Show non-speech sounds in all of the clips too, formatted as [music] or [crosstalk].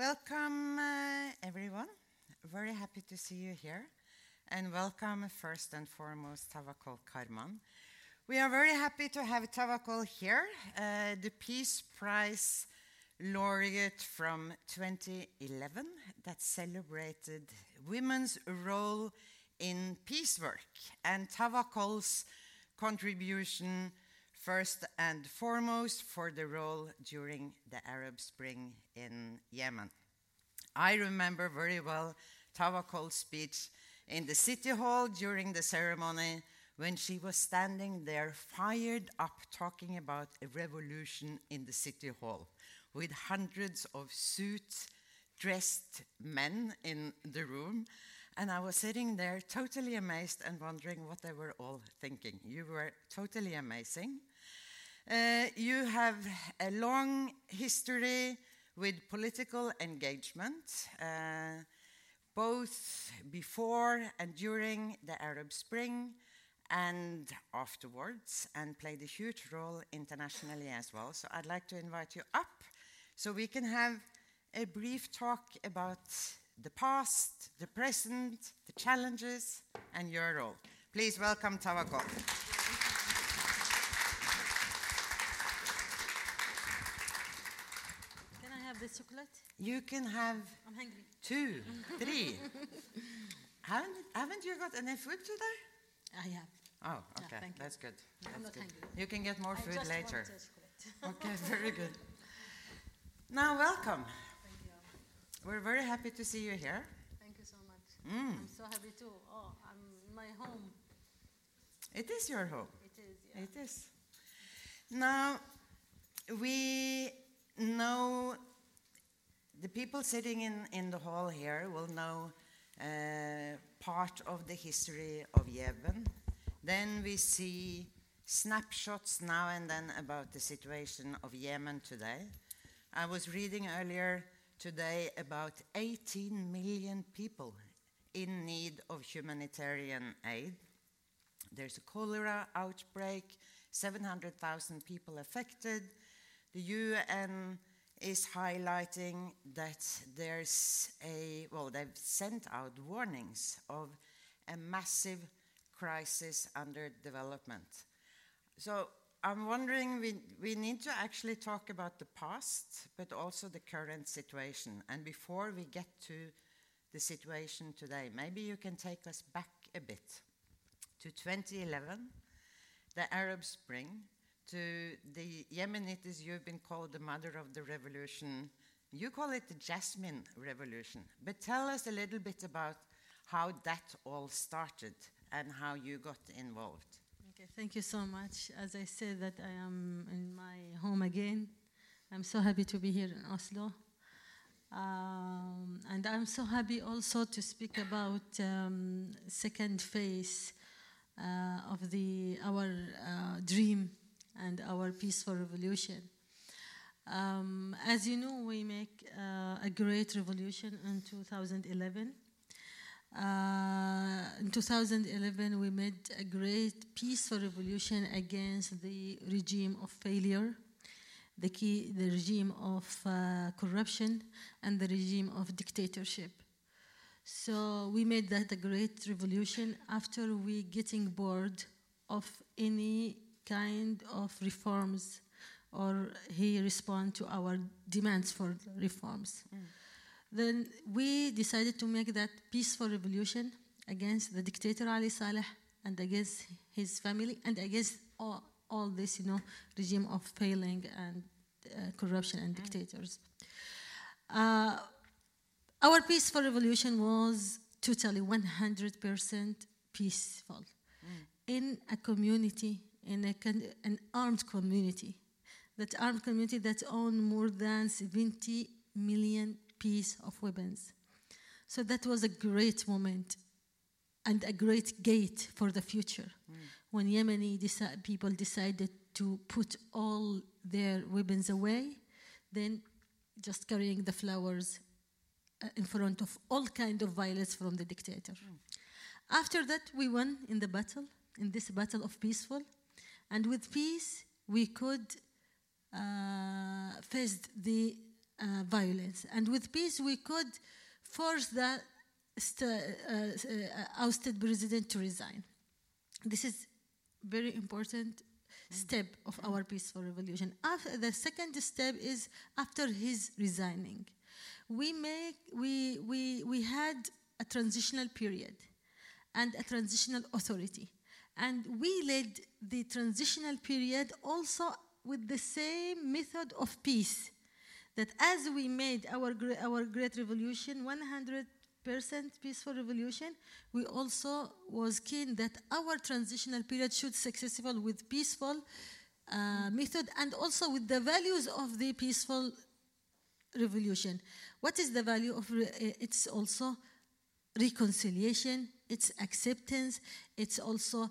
Welcome, uh, everyone. Very happy to see you here. And welcome, first and foremost, Tawakkol Karman. We are very happy to have Tawakkol here, uh, the Peace Prize laureate from 2011 that celebrated women's role in peace work and Tawakkol's contribution first and foremost for the role during the Arab Spring in Yemen. I remember very well Tawakkol's speech in the city hall during the ceremony when she was standing there fired up talking about a revolution in the city hall with hundreds of suits dressed men in the room. And I was sitting there totally amazed and wondering what they were all thinking. You were totally amazing. Uh, you have a long history with political engagement, uh, both before and during the Arab Spring and afterwards, and played a huge role internationally as well. So I'd like to invite you up so we can have a brief talk about the past, the present, the challenges, and your role. Please welcome Tawakkol. Can I have the chocolate? You can have I'm hungry. two, [laughs] three. haven't, haven't you got any food today? I have. Oh, Yeah, okay, you. that's good. I'm not good. hungry. You can get more I food later. [laughs] Okay, very good. [laughs] Now, welcome. Thank you. We're very happy to see you here. Thank you so much. Mm. I'm so happy too. Oh, I'm in my home. It is your home. It is. Yeah. It is. Now, we know the people sitting in, in the hall here will know uh, part of the history of Yemen. Then we see snapshots now and then about the situation of Yemen today. I was reading earlier today about 18 million people in need of humanitarian aid. There's a cholera outbreak, 700,000 people affected. The UN is highlighting that there's a, well, they've sent out warnings of a massive crisis under development. So I'm wondering, we, we need to actually talk about the past, but also the current situation. And before we get to the situation today, maybe you can take us back a bit to 2011, the Arab Spring, to the Yemenites, you've been called the mother of the revolution. You call it the Jasmine Revolution. But tell us a little bit about how that all started and how you got involved. Okay. Thank you so much. As I said that I am in my home again. I'm so happy to be here in Oslo. Um, and I'm so happy also to speak about um, second phase uh, of the our uh, dream and our peaceful revolution. Um, as you know, we make uh, a great revolution in 2011. Uh, in 2011, we made a great peaceful revolution against the regime of failure, the, key, the regime of uh, corruption, and the regime of dictatorship. So we made that a great revolution after we getting bored of any kind of reforms or he respond to our demands for reforms. Then we decided to make that peaceful revolution against the dictator Ali Saleh and against his family and against all, all this, you know, regime of failing and uh, corruption and dictators. Uh, our peaceful revolution was totally 100% peaceful in a community, in a an armed community, that armed community that owned more than 70 million pieces of weapons. So that was a great moment and a great gate for the future. When Yemeni deci- people decided to put all their weapons away, then just carrying the flowers uh, in front of all kind of violence from the dictator. After that, we won in the battle, in this battle of peaceful, and with peace we could uh, face the uh, violence. And with peace, we could force the uh, uh, ousted president to resign. This is very important step of our peaceful revolution. After, the second step is after his resigning. We, make, we, we, we had a transitional period and a transitional authority. And we led the transitional period also with the same method of peace. That as we made our, our great revolution, 100% peaceful revolution, we also was keen that our transitional period should successful with peaceful uh, method and also with the values of the peaceful revolution. What is the value of uh, it's also reconciliation, it's acceptance, it's also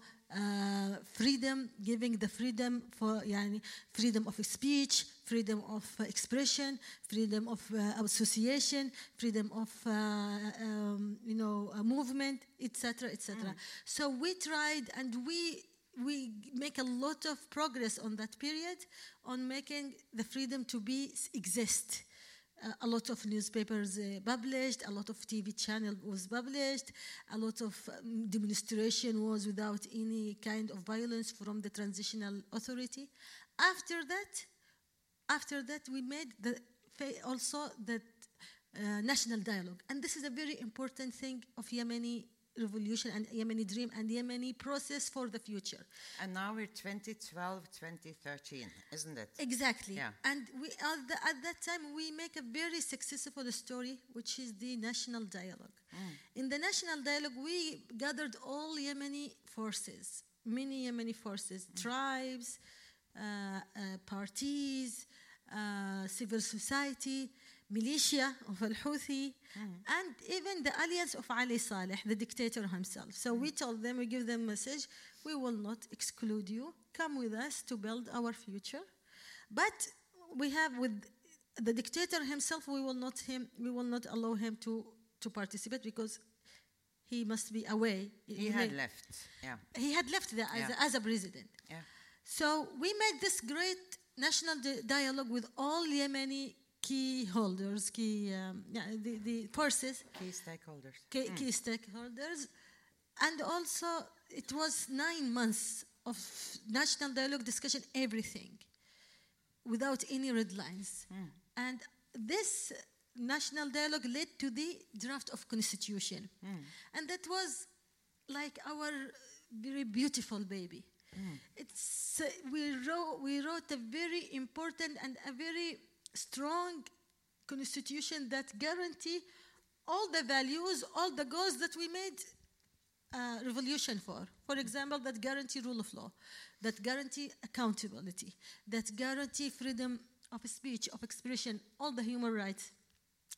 freedom, giving the freedom for yani, freedom of speech, freedom of uh, expression, freedom of uh, association, freedom of uh, um, you know uh, movement, etc., etc. So we tried and we we make a lot of progress on that period on making the freedom to be exist. A lot of newspapers uh, published, a lot of TV channel was published, a lot of um, demonstration was without any kind of violence from the transitional authority. After that, after that we made the also the uh, national dialogue, and this is a very important thing of Yemeni revolution and Yemeni dream and Yemeni process for the future. And now we're 2012, 2013, isn't it? Exactly. Yeah. And we at, the, at that time we make a very successful story, which is the national dialogue. In the national dialogue, we gathered all Yemeni forces, many Yemeni forces, tribes, uh, uh, parties, uh, civil society, militia of Al Houthi, Mm. and even the alliance of Ali Saleh, the dictator himself. So we mm. told them, we give them message, we will not exclude you. Come with us to build our future. But we have with the dictator himself, we will not him, we will not allow him to, to participate because he must be away. He had left. Yeah. He had left there as, Yeah. a, as a president. Yeah. So we made this great national di- dialogue with all Yemeni key holders, key um, yeah, the, the forces, Key stakeholders. key, key stakeholders, and also it was nine months of national dialogue discussion, everything, without any red lines. And this national dialogue led to the draft of constitution, and that was like our very beautiful baby. It's, uh, we, wrote, we wrote a very important and a very strong constitution that guarantee all the values, all the goals that we made uh, revolution for. For example, that guarantee rule of law, that guarantee accountability, that guarantee freedom of speech, of expression, all the human rights,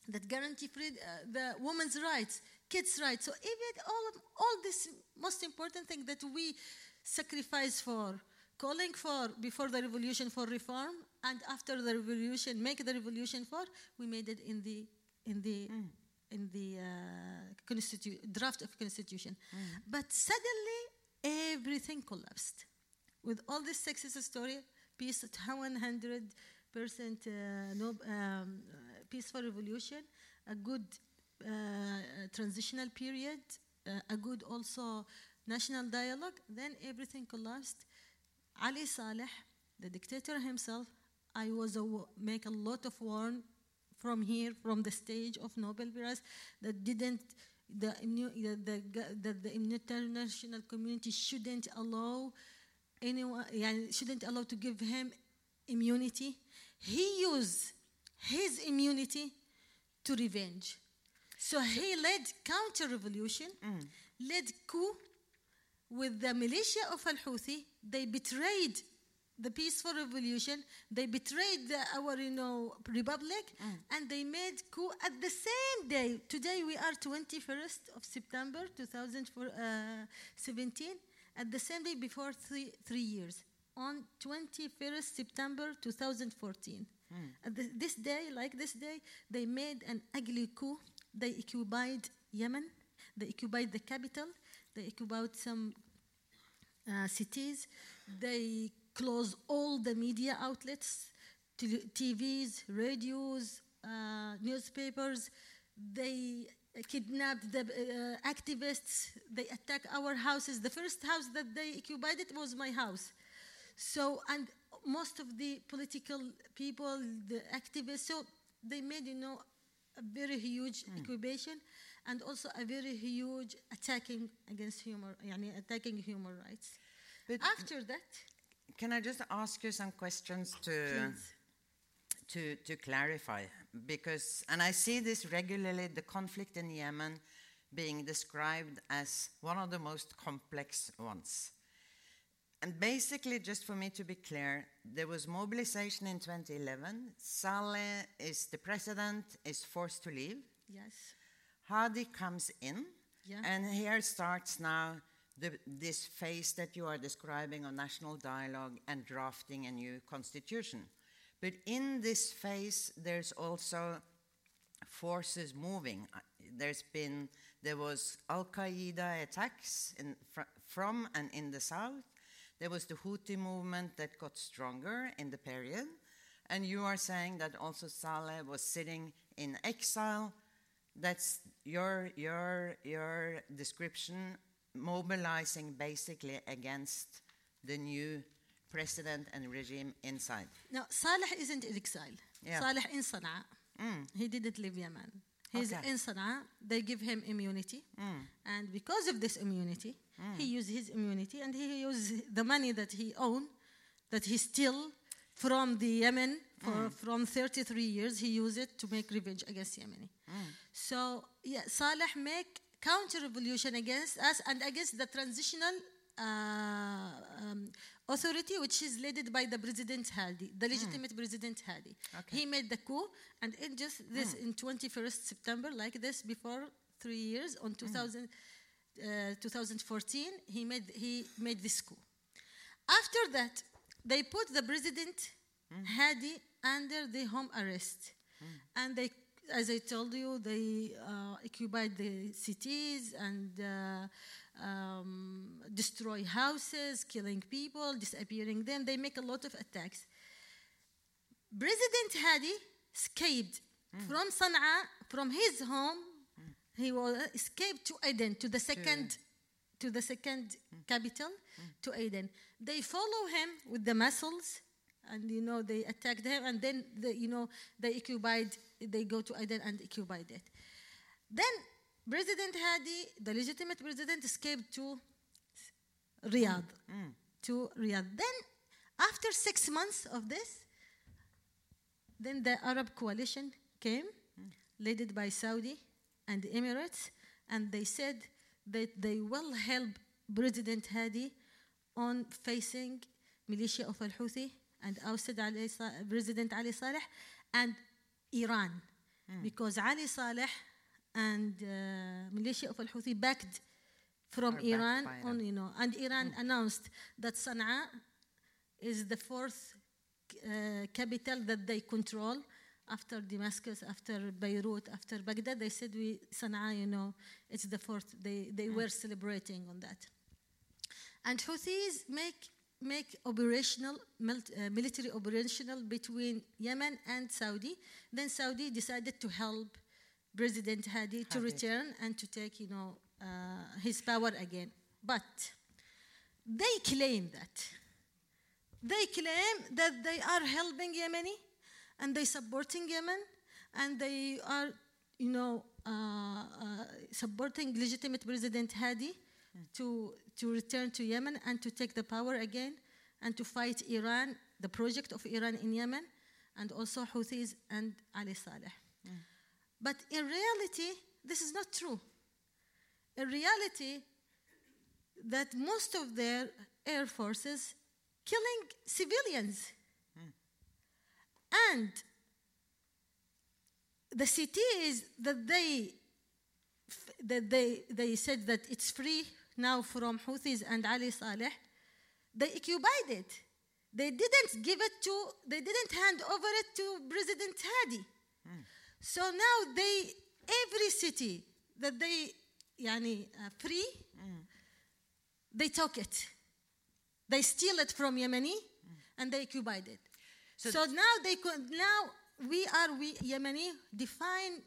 that guarantee uh, the women's rights, kids' rights. So even all of, all this most important thing that we sacrifice for, calling for before the revolution for reform, and after the revolution, make the revolution for, we made it in the in the in the uh, constitu- draft of constitution. But suddenly everything collapsed. With all this success story, peace at [laughs] 100 percent uh, no, um, peaceful revolution, a good uh, transitional period, uh, a good also national dialogue. Then everything collapsed. Ali Saleh, the dictator himself, I was a, make a lot of warn from here, from the stage of Nobel Prize, that didn't the, the, the, the international community shouldn't allow anyone shouldn't allow to give him immunity. He used his immunity to revenge. So he led counter-revolution, mm. led coup with the militia of Al Houthi. They betrayed the peaceful revolution. They betrayed the, our, you know, republic, mm. and they made coup at the same day. Today we are 21st of September 2017. Uh, at the same day before three, three years, on 21st September 2014. Mm. At the, this day, like this day, they made an ugly coup. They occupied Yemen. They occupied the capital. They occupied some uh, cities. They close all the media outlets, TVs, radios, uh, newspapers. They kidnapped the uh, activists. They attack our houses. The first house that they occupied it was my house. So, and most of the political people, the activists, so they made, you know, a very huge mm. occupation and also a very huge attacking against human, yani attacking human rights. But After that, can I just ask you some questions to to to clarify? Because and I see this regularly, the conflict in Yemen being described as one of the most complex ones. And basically, just for me to be clear, there was mobilization in 2011. Saleh is the president, is forced to leave. Yes. Hadi comes in, Yeah. and here starts now the, this phase that you are describing of national dialogue and drafting a new constitution. But in this phase, there's also forces moving. Uh, There's been there was Al Qaeda attacks in, fr- from and in the south. There was the Houthi movement that got stronger in the period, and you are saying that also Saleh was sitting in exile. That's your your your description, mobilizing basically against the new president and regime inside. Now, Saleh isn't in exile. Yeah. Saleh in Sana'a. Mm. He didn't leave Yemen. He's Okay. in Sana'a. They give him immunity. Mm. And because of this immunity, mm. he used his immunity and he used the money that he owned, that he stole from the Yemen for, from 33 years, he used it to make revenge against Yemeni. So, yeah, Saleh make counter-revolution against us and against the transitional uh, um, authority, which is led by the President Hadi, the legitimate President Hadi. Okay. He made the coup, and in just this, in 21st September, like this, before three years, on 2000, uh, 2014, he made, he made this coup. After that, they put the President Hadi under the home arrest. And they, as I told you, they uh, occupied the cities and uh, um, destroy houses, killing people, disappearing them. They make a lot of attacks. President Hadi escaped from Sana'a, from his home. He was escaped to Aden, to the second, to the second capital, to Aden. They follow him with the muscles, and you know they attacked him, and then the, you know they occupied. They go to Aden and occupied it. Then President Hadi, the legitimate president, escaped to Riyadh. Mm, mm. To Riyadh. Then, after six months of this, then the Arab coalition came, mm. led by Saudi and the Emirates, and they said that they will help President Hadi on facing militia of Al-Houthi and ousted Ali President Ali Saleh and Iran, because Ali Saleh and uh, militia of Al-Houthi backed from Are Iran by on, you know, and Iran announced that Sana'a is the fourth uh, capital that they control after Damascus, after Beirut, after Baghdad. They said we Sana'a, you know, it's the fourth. They they were celebrating on that. And Houthis make make operational mil- uh, military operational between Yemen and Saudi. Then Saudi decided to help President Hadi to return and to take, you know, uh, his power again. But they claim that they claim that they are helping Yemeni and they supporting Yemen and they are, you know, uh, uh, supporting legitimate President Hadi to, to return to Yemen and to take the power again and to fight Iran, the project of Iran in Yemen, and also Houthis and Ali Saleh. Hmm. But in reality, this is not true. In reality, that most of their air forces killing civilians. Hmm. And the cities that they that they they said that it's free now from Houthis and Ali Saleh, they occupied it. They didn't give it to, they didn't hand over it to President Hadi. Mm. So now they, every city that they yani, uh, free, mm. they took it. They steal it from Yemeni mm. and they occupied it. So, so now they could, now we are we Yemeni define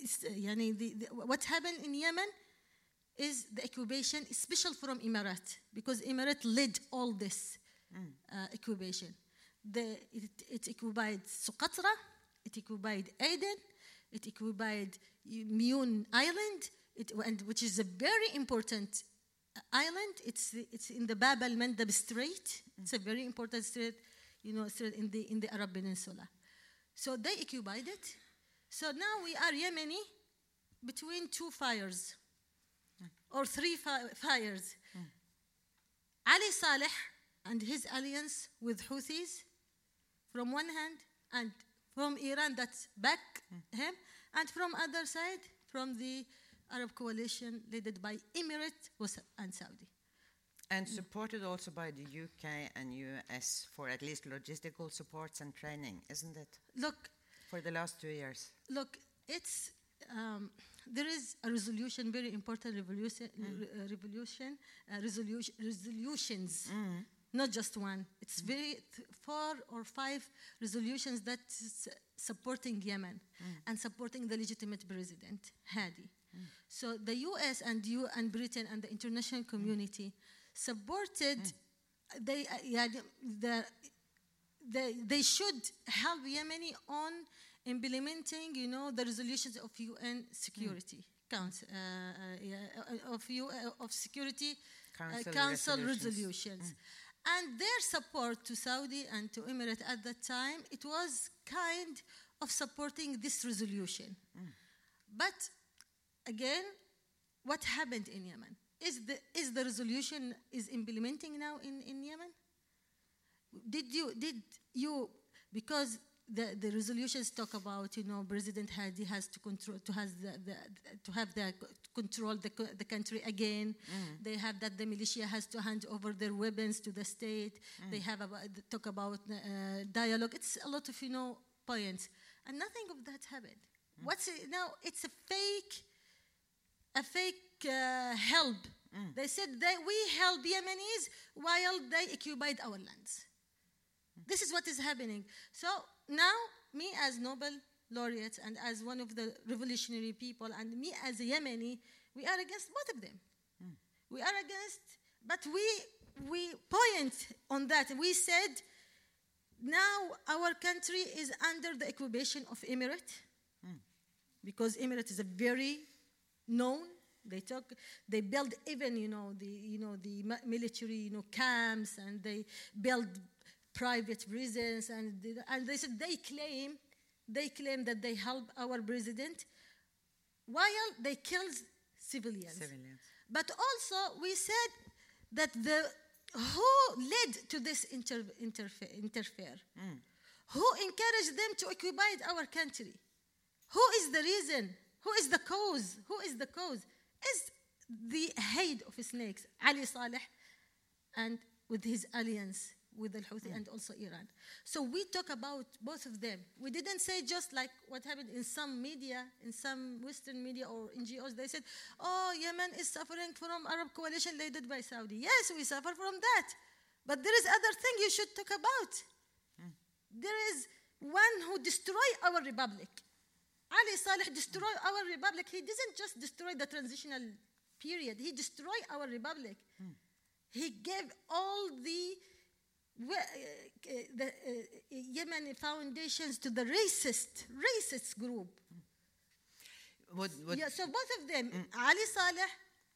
uh, yani the, the, what happened in Yemen is the occupation special from Emirat because Emirat led all this uh, occupation. The, it, it occupied Socotra, it occupied Aden, it occupied Mayun Island, it, and which is a very important uh, island. It's, it's in the Bab al Mandab Strait. It's a very important strait, you know, strait in the, in the Arab Peninsula. So they occupied it. So now we are Yemeni between two fires or three fi- fires. Ali Saleh and his alliance with Houthis from one hand, and from Iran that's back him, and from other side from the Arab coalition led by Emirates was- and Saudi. And supported also by the UK and US for at least logistical supports and training, isn't it? Look, For the last two years. look, it's um, there is a resolution, very important revolution, mm. uh, revolution, uh, resolution, resolutions, mm. not just one. It's mm. very th- four or five resolutions that supporting Yemen and supporting the legitimate president Hadi. So the U.S. and you and Britain and the international community supported. They, uh, yeah, the, they, they should help Yemeni on implementing, you know, the resolutions of UN Security Council, uh, uh, yeah, of, U, uh, of Security uh, Council Council resolutions. resolutions. And their support to Saudi and to Emirates at that time, it was kind of supporting this resolution. But again, what happened in Yemen? Is the, is the resolution is implementing now in, in Yemen? Did you did you because the, the resolutions talk about you know President Hadi has to control to has the, the to have the control the, the country again. Mm. They have that the militia has to hand over their weapons to the state. Mm. They have about, talk about uh, dialogue. It's a lot of you know points, and nothing of that happened. Mm. What's it, now? It's a fake a fake uh, help. They said that we help Yemenis while they occupied our lands. This is what is happening. So now, me as Nobel laureate and as one of the revolutionary people, and me as a Yemeni, we are against both of them. Hmm. We are against, but we we point on that. We said now our country is under the occupation of Emirate hmm. because Emirate is a very known. They took, they build even you know the you know the military you know camps and they build private prisons and they, and they said they claim they claim that they help our president while they kill civilians. Civilians. But also we said that the who led to this inter, interfe- interfere, mm. who encouraged them to occupy our country, who is the reason, who is the cause, who is the cause, is the head of snakes, Ali Saleh, and with his alliance with the Houthi mm. and also Iran. So we talk about both of them. We didn't say just like what happened in some media, in some Western media or NGOs. They said, "Oh, Yemen is suffering from Arab coalition led by Saudi." Yes, we suffer from that, but there is other thing you should talk about. Mm. There is one who destroy our republic. Ali Saleh destroyed mm. our republic. He didn't just destroy the transitional period. He destroyed our republic. He gave all the the uh, Yemeni foundations to the racist, racist group. Would, would, Yeah, so both of them, Ali Saleh,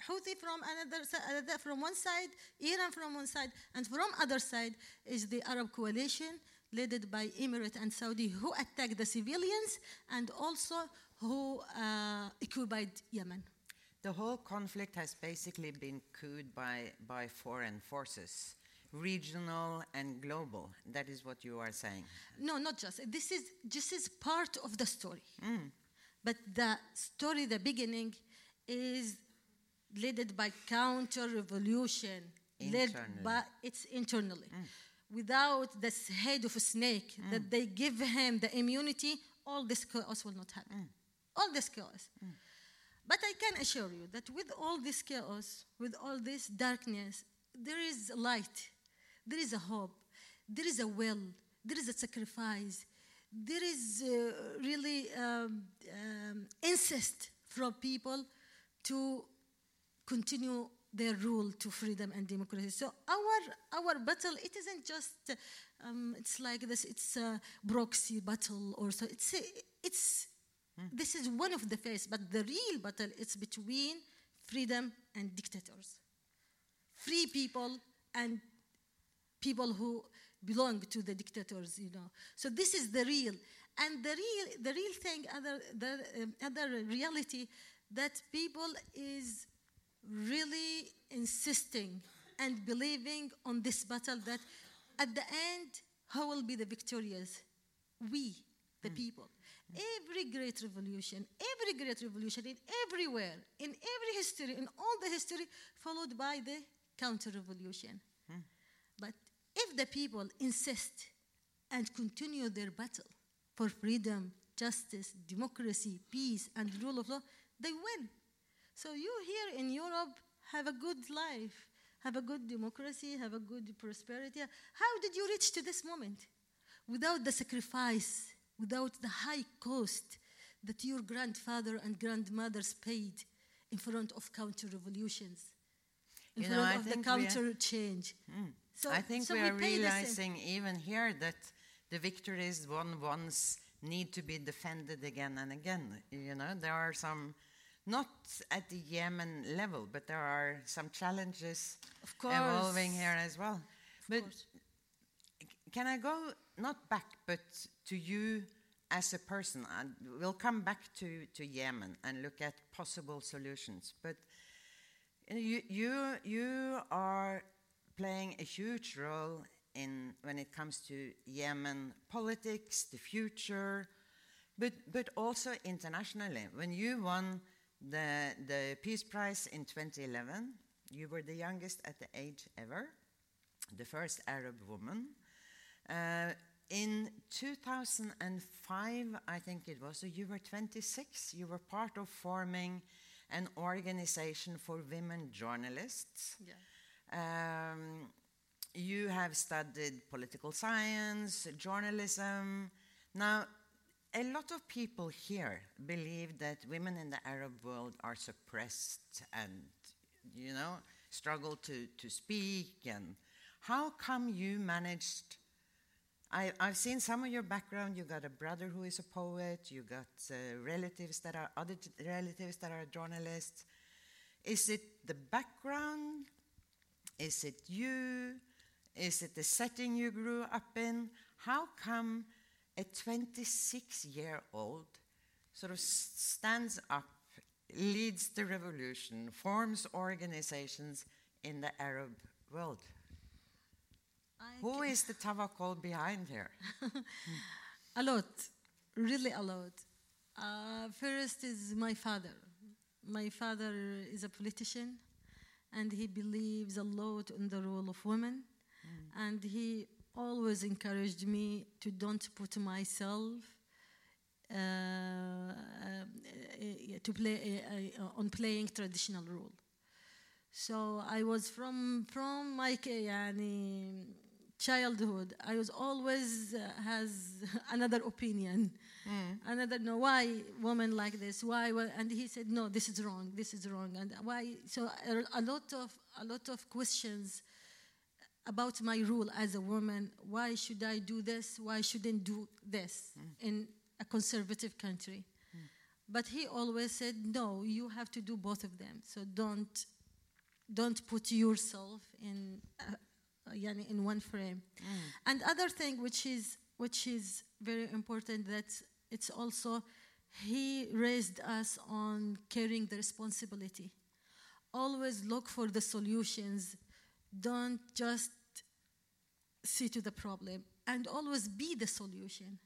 Houthi from another, from one side, Iran from one side, and from other side is the Arab coalition led by Emirate and Saudi who attacked the civilians and also who uh, occupied Yemen. The whole conflict has basically been cooed by, by foreign forces, regional and global. That is what you are saying. No, not just. This is this is part of the story. Mm. But the story, the beginning, is led by counter revolution, led by it's internally. Mm. Without this head of a snake mm. that they give him the immunity, all this chaos will not happen. All this chaos. But I can assure you that with all this chaos, with all this darkness, there is light, there is a hope, there is a will, there is a sacrifice, there is uh, really um, um, insist from people to continue their rule to freedom and democracy. So our our battle, it isn't just um, it's like this. It's a proxy battle, or so. It's a, it's this is one of the face, but the real battle is between freedom and dictators, free people and people who belong to the dictators. You know. So this is the real, and the real the real thing, other the um, other reality that people is really insisting and believing on this battle that at the end, who will be the victorious? We, the people. Every great revolution, every great revolution in everywhere, in every history, in all the history, followed by the counter revolution. If the people insist and continue their battle for freedom, justice, democracy, peace, and rule of law, they win. So you here in Europe have a good life, have a good democracy, have a good prosperity. How did you reach to this moment? Without the sacrifice, without the high cost that your grandfather and grandmothers paid in front of counter revolutions, in You front I of the think we are- counter change. Hmm. So, I think so we are the same. realizing even here that the victories won once need to be defended again and again. You know, there are some, not at the Yemen level, but there are some challenges Of course. evolving here as well. Of but course. can I go not back, but to you as a person? And we'll come back to, to Yemen and look at possible solutions. But you, you, you are playing a huge role in when it comes to Yemen politics, the future, but, but also internationally. When you won the, the Peace Prize in 2011, you were the youngest at the age ever, the first Arab woman. Uh, in 2005, I think it was, so you were 26. You were part of forming an organization for women journalists. Yeah. Um, you have studied political science, journalism. Now, a lot of people here believe that women in the Arab world are suppressed and, you know, struggle to, to speak. And how come you managed? I, I've seen some of your background. You got a brother who is a poet. You got uh, relatives that are other relatives that are journalists. Is it the background? Is it you? Is it the setting you grew up in? How come a 26 year old sort of stands up, leads the revolution, forms organizations in the Arab world? I Who is the Tawakkol behind here? [laughs] A lot, really a lot. Uh, first is my father. My father is a politician, and he believes a lot in the role of women, and he always encouraged me to don't put myself uh, uh, uh, to play uh, uh, on playing traditional role. So I was from from my k- يعني, childhood. I was always uh, has [laughs] another opinion, another know why women like this why and he said no this is wrong this is wrong and why so a, a lot of a lot of questions about my role as a woman. Why should I do this? Why shouldn't do this in a conservative country? But he always said, no, you have to do both of them. So don't don't put yourself in uh, uh, yani in one frame. And other thing which is which is very important that it's also he raised us on carrying the responsibility. Always look for the solutions. Don't just see to the problem and always be the solution.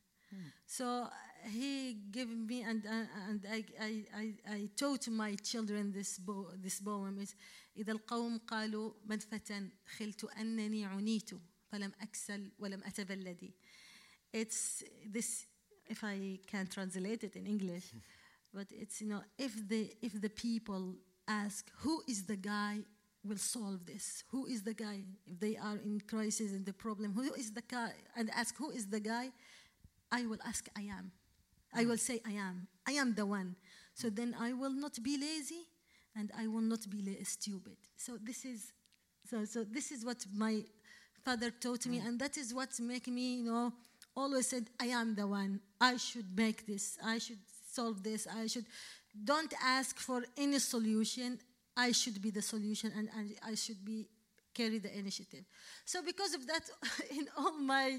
So uh, he gave me and uh, and I, I, I, I taught my children this bo- this poem is إذا القوم قالوا مدفة خلت أنني عنيت فلم أكسل ولم أتبلدي. It's this if I can translate it in English, [laughs] but it's you know if the if the people ask who is the guy will solve this, who is the guy if they are in crisis and the problem, who is the guy and ask who is the guy, I will ask, I am. I will say, I am. I am the one. So then I will not be lazy and I will not be stupid. So this is, so, so this is what my father taught me, mm. and that is what make me, you know, always said, I am the one. I should make this. I should solve this. I should. Don't ask for any solution. I should be the solution, and, and I should be carry the initiative. So because of that, [laughs] in all my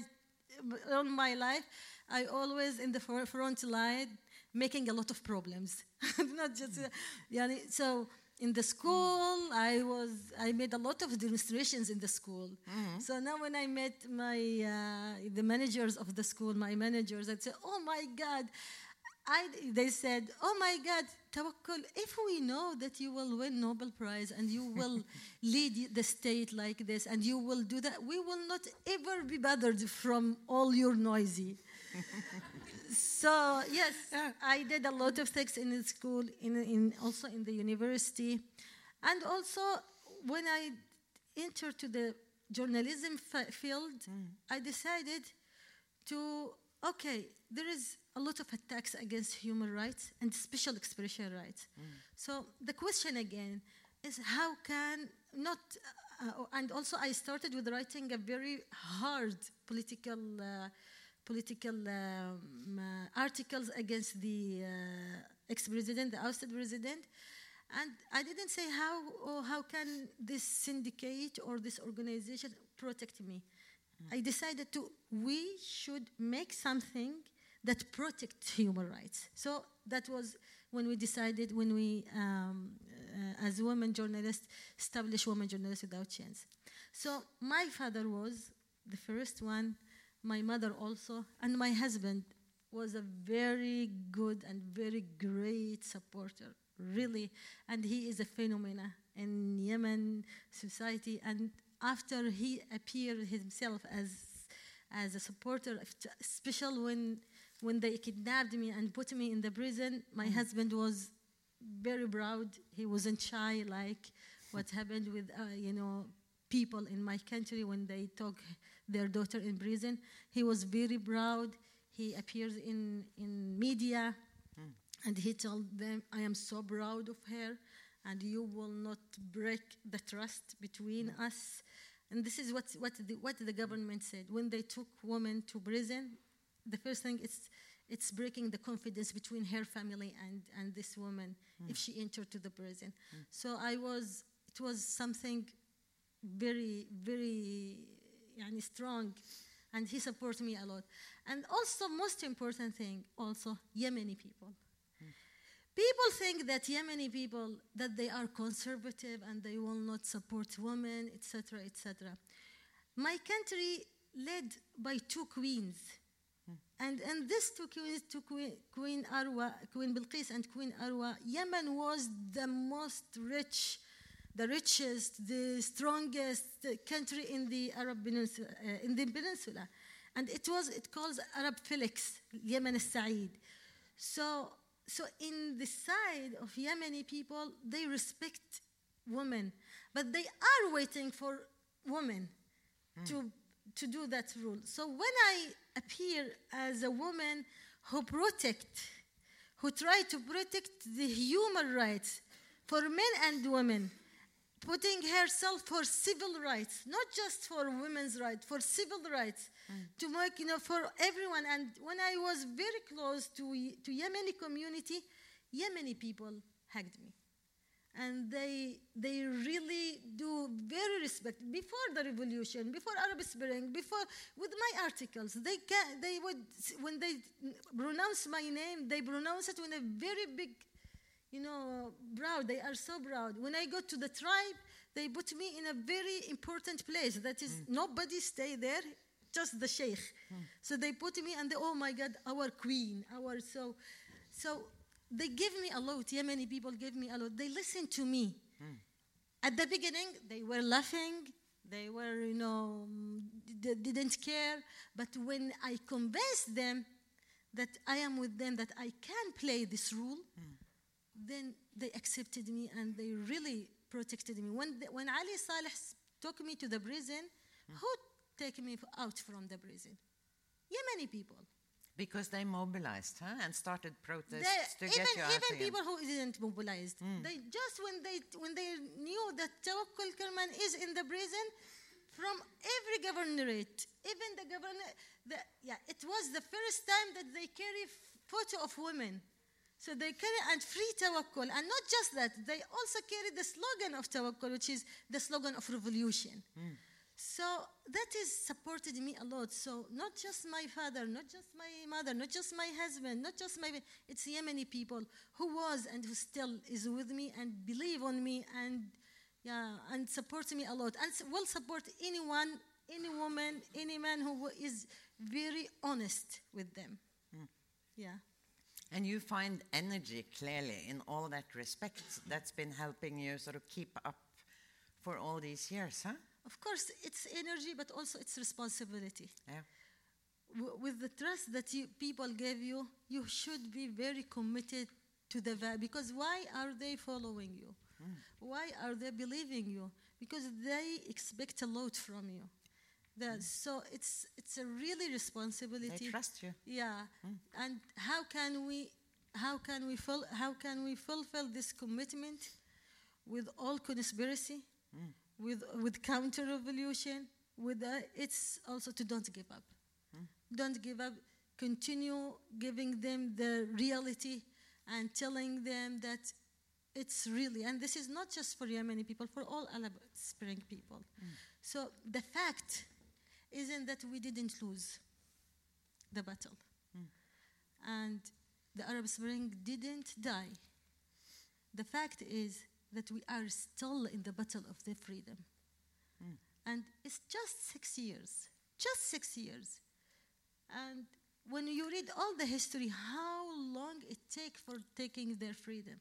all my life, I always in the front line making a lot of problems. [laughs] Not just, uh, yani, so in the school, I was I made a lot of demonstrations in the school. So now when I met my uh, the managers of the school, my managers, I'd say, "Oh my God." I, they said, "Oh my God, Tawakkol! If we know that you will win Nobel Prize and you will [laughs] lead the state like this, and you will do that, we will not ever be bothered from all your noisy." [laughs] so yes, I did a lot of things in the school, in, in also in the university, and also when I entered to the journalism f- field, I decided to okay, there is a lot of attacks against human rights and special expression rights. So the question again is how can not uh, and also I started with writing a very hard political uh, political um, uh, articles against the uh, ex-president, the ousted president, and I didn't say how or how can this syndicate or this organization protect me. I decided to we should make something that protects human rights. So that was when we decided when we, um, uh, as women journalists, established Women Journalists Without Chains. So my father was the first one, my mother also, and my husband was a very good and very great supporter, really. And he is a phenomenon in Yemen society. And after he appeared himself as as a supporter, especially when when they kidnapped me and put me in the prison, my husband was very proud. He wasn't shy like [laughs] what happened with uh, you know people in my country when they took their daughter in prison. He was very proud. He appears in in media, hmm. and he told them, "I am so proud of her." And you will not break the trust between hmm. us. And this is what, what, the, what the government said. When they took women to prison, the first thing is it's breaking the confidence between her family and, and this woman hmm. if she entered to the prison. So I was, it was something very, very yani, strong. And he supports me a lot. And also, most important thing, also, Yemeni people. People think that Yemeni people that they are conservative and they will not support women, etc., etc. My country led by two queens, and and these two queens, two queen, Queen Arwa, Queen Bilqis, and Queen Arwa, Yemen was the most rich, the richest, the strongest country in the Arab peninsula, uh, in the peninsula, and it was it calls Arab Felix, Yemen al-Sa'id. So so in the side of Yemeni people, they respect women, but they are waiting for women to, to do that rule. So when I appear as a woman who protect, who try to protect the human rights for men and women, putting herself for civil rights, not just for women's rights, for civil rights, mm. to make, you know, for everyone. And when I was very close to, to Yemeni community, Yemeni people hugged me. And they, they really do very respect. Before the revolution, before Arab Spring, before, with my articles, they, can, they would, when they pronounce my name, they pronounce it with a very big you know, proud. They are so proud. When I go to the tribe, they put me in a very important place. That is, mm. nobody stay there, just the sheikh. Mm. So they put me, and they, oh my God, our queen, our so, so they give me a lot. Yemeni people give me a lot. They listen to me. Mm. At the beginning, they were laughing. They were, you know, they didn't care. But when I convinced them that I am with them, that I can play this role, then they accepted me and they really protected me. When, the, when Ali Saleh took me to the prison, who took me out from the prison? Yemeni people. Because they mobilized huh, and started protests They- to get even you out even people who didn't mobilized, hmm. they just when they when they knew that Tawakkol Karman is in the prison, from every governorate, even the governor, the, yeah, it was the first time that they carry photo of women. So they carry and free Tawakkol, and not just that, they also carry the slogan of Tawakkol, which is the slogan of revolution. Hmm. So that is supported me a lot. So not just my father, not just my mother, not just my husband, not just my it's Yemeni people who was and who still is with me and believe on me and yeah and support me a lot and will support anyone, any woman, any man who is very honest with them. Hmm. Yeah. And you find energy clearly in all that respect. That's been helping you sort of keep up for all these years, huh? Of course, it's energy, but also it's responsibility. Yeah. w- with the trust that you, people gave you, you should be very committed to the value. Because why are they following you? Hmm. Why are they believing you? Because they expect a lot from you. The- mm. So it's it's a really responsibility. They trust you. Yeah, mm. and how can we how can we ful- how can we fulfill this commitment with all conspiracy, mm. with with counter revolution? With uh, it's also to don't give up. Don't give up. Continue giving them the reality and telling them that it's really, and this is not just for Yemeni people, for all Arab Spring people. So the fact isn't that we didn't lose the battle. Hmm. And the Arab Spring didn't die. The fact is that we are still in the battle of the freedom. Hmm. And it's just six years, just six years. And when you read all the history, how long it take for taking their freedom.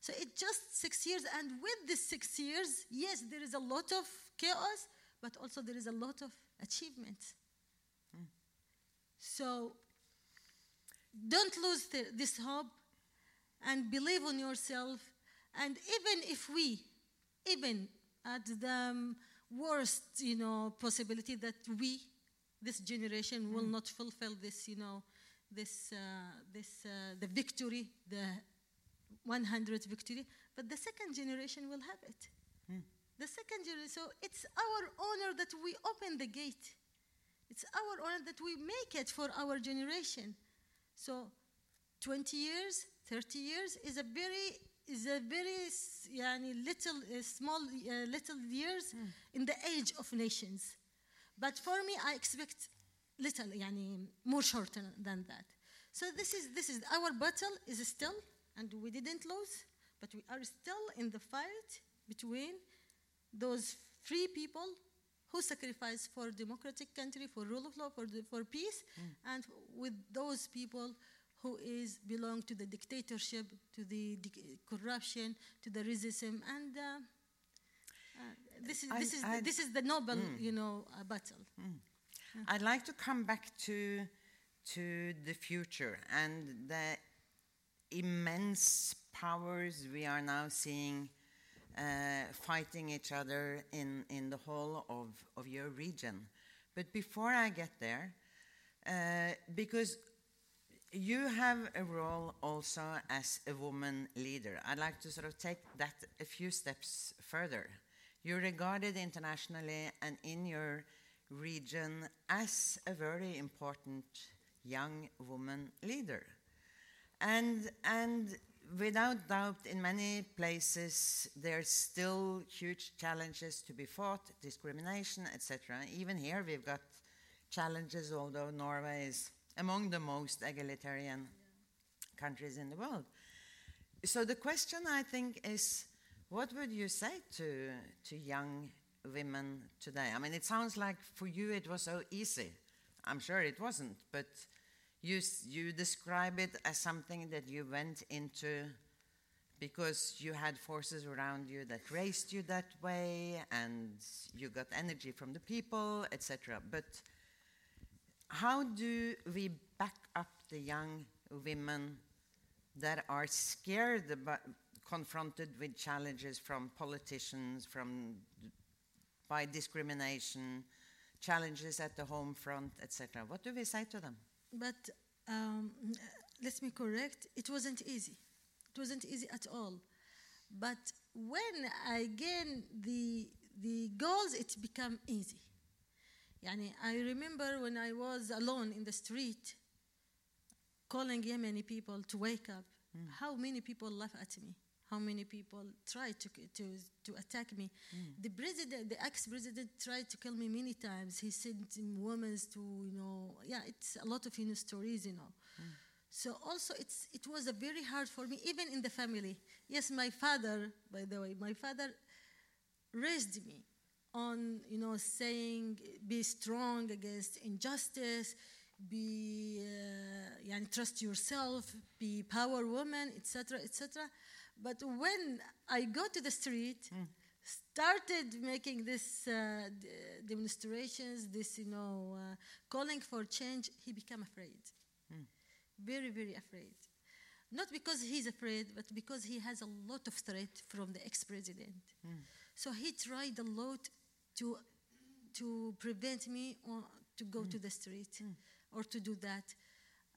So it's just six years, and with the six years, yes, there is a lot of chaos, but also there is a lot of achievement. So don't lose the, this hope and believe on yourself. And even if we, even at the um, worst, you know, possibility that we, this generation, will not fulfill this, you know, this, uh, this, uh, the victory, the 100 victory, but the second generation will have it. The second generation, so it's our honor that we open the gate. It's our honor that we make it for our generation. So 20 years, 30 years is a very is a very yani, little uh, small uh, little years mm. in the age of nations. But for me, I expect little, yani, more shorter than that. So this is this is our battle is still, and we didn't lose, but we are still in the fight between those free people who sacrifice for democratic country, for rule of law, for, the, for peace, and with those people who is belong to the dictatorship, to the corruption, to the racism, and uh, uh, this is I- this is I- the, this is the noble, you know, uh, battle. I'd like to come back to to the future and the immense powers we are now seeing uh, fighting each other in, in the whole of, of your region. But before I get there, uh, because you have a role also as a woman leader. I'd like to sort of take that a few steps further. You're regarded internationally and in your region as a very important young woman leader. And, and without doubt, in many places, there's still huge challenges to be fought, discrimination, etc. Even here, we've got challenges, although Norway is among the most egalitarian countries in the world. So the question, I think, is what would you say to, to young women today? I mean, it sounds like for you it was so easy. I'm sure it wasn't, but you, you describe it as something that you went into because you had forces around you that raised you that way and you got energy from the people, etc. But how do we back up the young women that are scared about confronted with challenges from politicians, from by discrimination, challenges at the home front, etc. What do we say to them? But um, let me correct, it wasn't easy. It wasn't easy at all. But when I gain the, the goals, it become easy. Yani, I remember when I was alone in the street, calling Yemeni people to wake up, how many people laugh at me how many people tried to, to, to attack me. Mm. The president, the ex-president tried to kill me many times. He sent women to, you know, yeah, it's a lot of, you know, stories, you know. Mm. So also it's, it was a very hard for me, even in the family. Yes, my father, by the way, my father raised me on, you know, saying, be strong against injustice, be, uh, and trust yourself, be power woman, etc., etc. But when I go to the street, mm. started making this uh, demonstrations, this, you know, uh, calling for change, he became afraid. Mm. Very, very afraid. Not because he's afraid, but because he has a lot of threat from the ex-president. Mm. So he tried a lot to, to prevent me or to go to the street or to do that.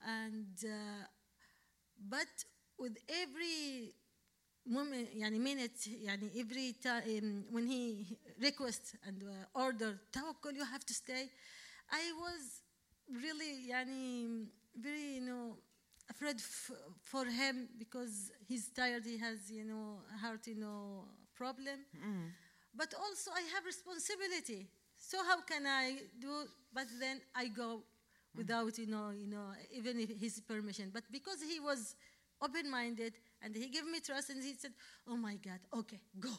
And, uh, but with every moment يعني minute يعني every time when he request and uh, order tawakkul you have to stay I was really يعني very you know afraid for him because he's tired he has you know heart you know problem mm. but also I have responsibility so how can I do but then I go without you know you know even his permission but because he was open-minded and he gave me trust and he said, Oh my God, okay, go.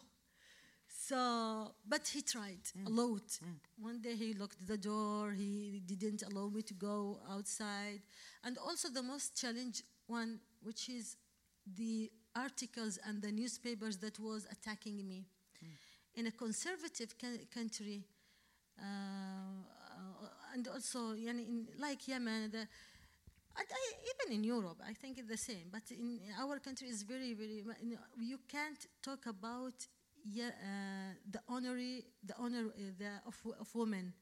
So, but he tried mm. a lot. Mm. One day he locked the door, he didn't allow me to go outside. And also, the most challenge one, which is the articles and the newspapers that was attacking me. Mm. In a conservative country, uh, and also in, like Yemen, the, I, even in Europe, I think it's the same. But in our country, it's very, very. You, can't talk about yeah, uh, the honorary, the honor uh, the, of, of women.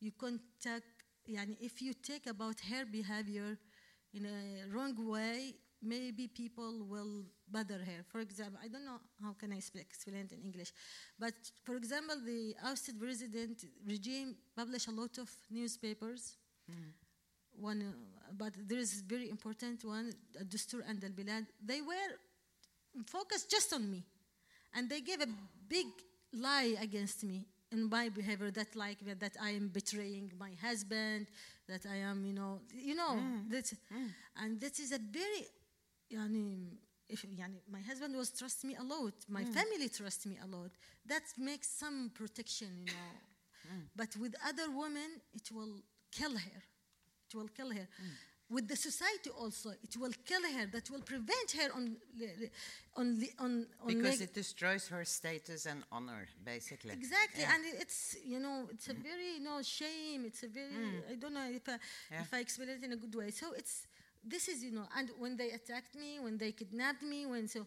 You can't talk. Yani if you take about her behavior in a wrong way, maybe people will bother her. For example, I don't know how can I speak, explain it in English, but for example, the ousted president regime published a lot of newspapers. Mm one, uh, but there is very important one, Dustur and Al Bilad. They were focused just on me, and they gave a big lie against me in my behavior. That like that I am betraying my husband, that I am, you know, you know, mm. that, mm. and that is a very, yani, if yani, my husband was trust me a lot, my mm. family trust me a lot. That makes some protection, you know. Mm. But with other women, it will kill her it will kill her. Mm. With the society also, it will kill her. That will prevent her on, on, on, on because it destroys her status and honor, basically. Exactly, yeah. and it's you know it's a very you know shame. It's a very mm. I don't know if I, yeah. if I explain it in a good way. So it's this is you know, and when they attacked me, when they kidnapped me, when so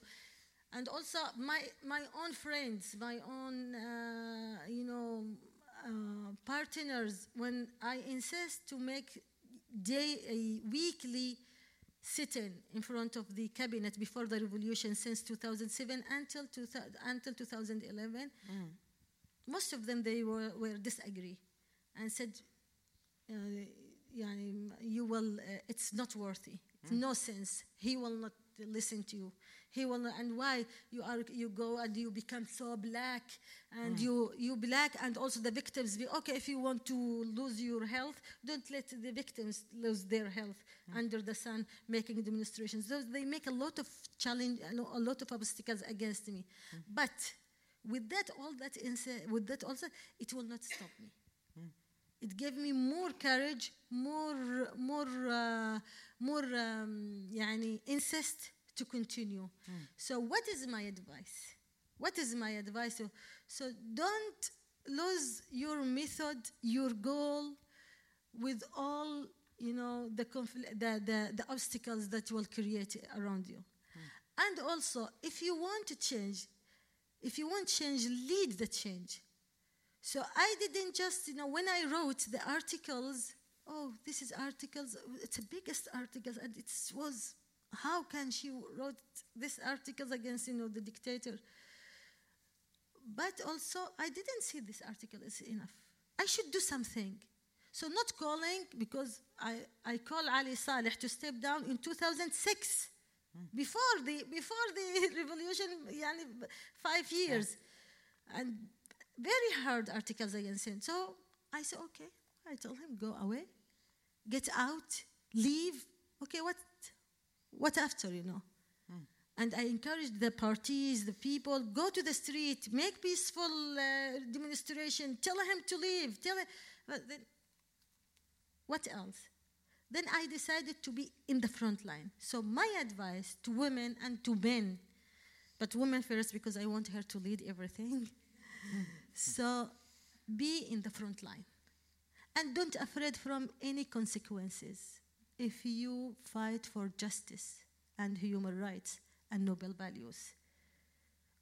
and also my my own friends, my own uh, you know uh, partners, when I insist to make day, a weekly sitting in in front of the cabinet before the revolution since 2007 until, until 2011. Mm. Most of them, they were, were disagree and said, uh, you will, uh, it's not worthy. It's mm. no sense. He will not listen to you. He will not, and why you are you go and you become so black and mm. you you black and also the victims be okay if you want to lose your health don't let the victims lose their health mm. under the sun making demonstrations Those, they make a lot of challenge a lot of obstacles against me mm. but with that all that with that also it will not stop me mm. it gave me more courage more more uh, more um, يعني insist to continue. Mm. So, what is my advice? What is my advice? So, so don't lose your method, your goal, with all you know the, the, the, the obstacles that will create around you. Mm. And also, if you want to change, if you want change, lead the change. So I didn't just, you know, when I wrote the articles oh, this is articles. It's the biggest articles, and it was how can she wrote this articles against you know the dictator? But also, I didn't see this article is enough. I should do something. So not calling because I, I call Ali Saleh to step down in 2006 before the before the [laughs] revolution yani five years. And very hard articles against him. So i said okay. I told him go away. Get out. Leave. Okay what what after you know and i encouraged the parties the people go to the street make peaceful uh, demonstration tell him to leave tell him but then what else then I decided to be in the front line. So, my advice to women and to men, but women first because I want her to lead everything. [laughs] so, be in the front line. And don't afraid from any consequences if you fight for justice and human rights and noble values.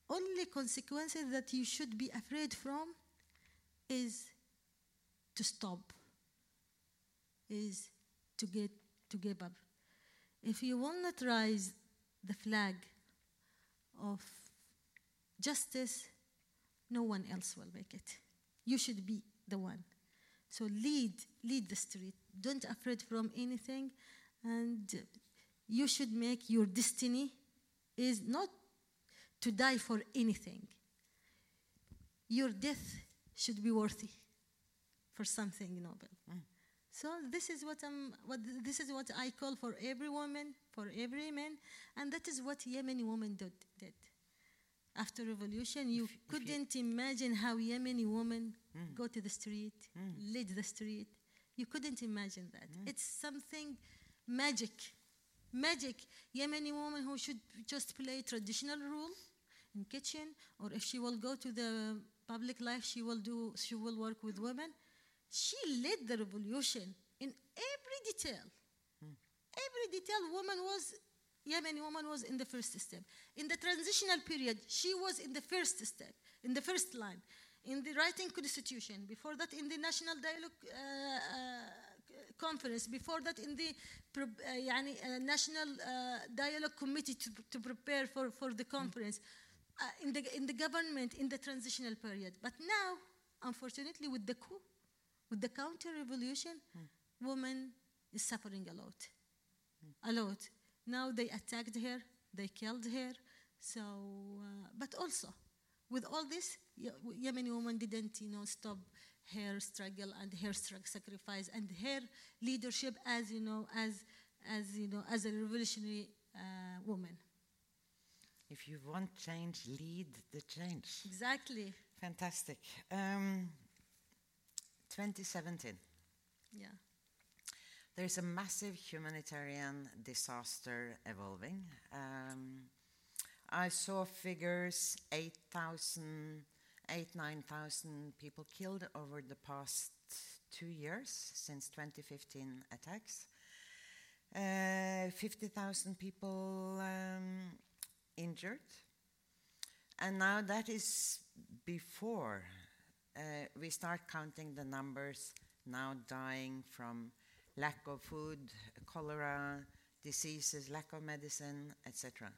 Only consequences that you should be afraid from is to stop, is to get to give up. If you will not raise the flag of justice, no one else will make it. You should be the one. So lead, lead the street. Don't afraid from anything, and you should make your destiny is not to die for anything. Your death should be worthy for something noble. Mm. So this is what I'm. What this is what I call for every woman, for every man, and that is what Yemeni women did. did. After revolution, you if, couldn't you imagine how Yemeni women mm. go to the street, mm. lead the street. You couldn't imagine that. Mm. It's something magic, magic. Yemeni woman who should just play traditional role in kitchen, or if she will go to the public life, she will do. She will work with women she led the revolution in every detail. Hmm. Every detail, woman was, Yemeni woman was in the first step. In the transitional period, she was in the first step, in the first line. In the writing constitution, before that in the national dialogue uh, uh, conference, before that in the uh, uh, national uh, dialogue committee to, to prepare for, for the conference, uh, in, the, in the government in the transitional period. But now, unfortunately, with the coup, with the counter revolution, mm. woman is suffering a lot. A lot. Now they attacked her, they killed her. So, but also, with all this, Yemeni woman didn't, you know, stop her struggle and her sacrifice and her leadership as, you know, as, as you know, as a revolutionary uh, woman. If you want change, lead the change. Exactly. Fantastic. Um, 2017. Yeah. There's a massive humanitarian disaster evolving. Um, I saw figures 8,000, 8, 9,000 people killed over the past two years since 2015 attacks. Uh, 50,000 people um, injured. And now that is before uh, we start counting the numbers now dying from lack of food, cholera, diseases, lack of medicine, etc.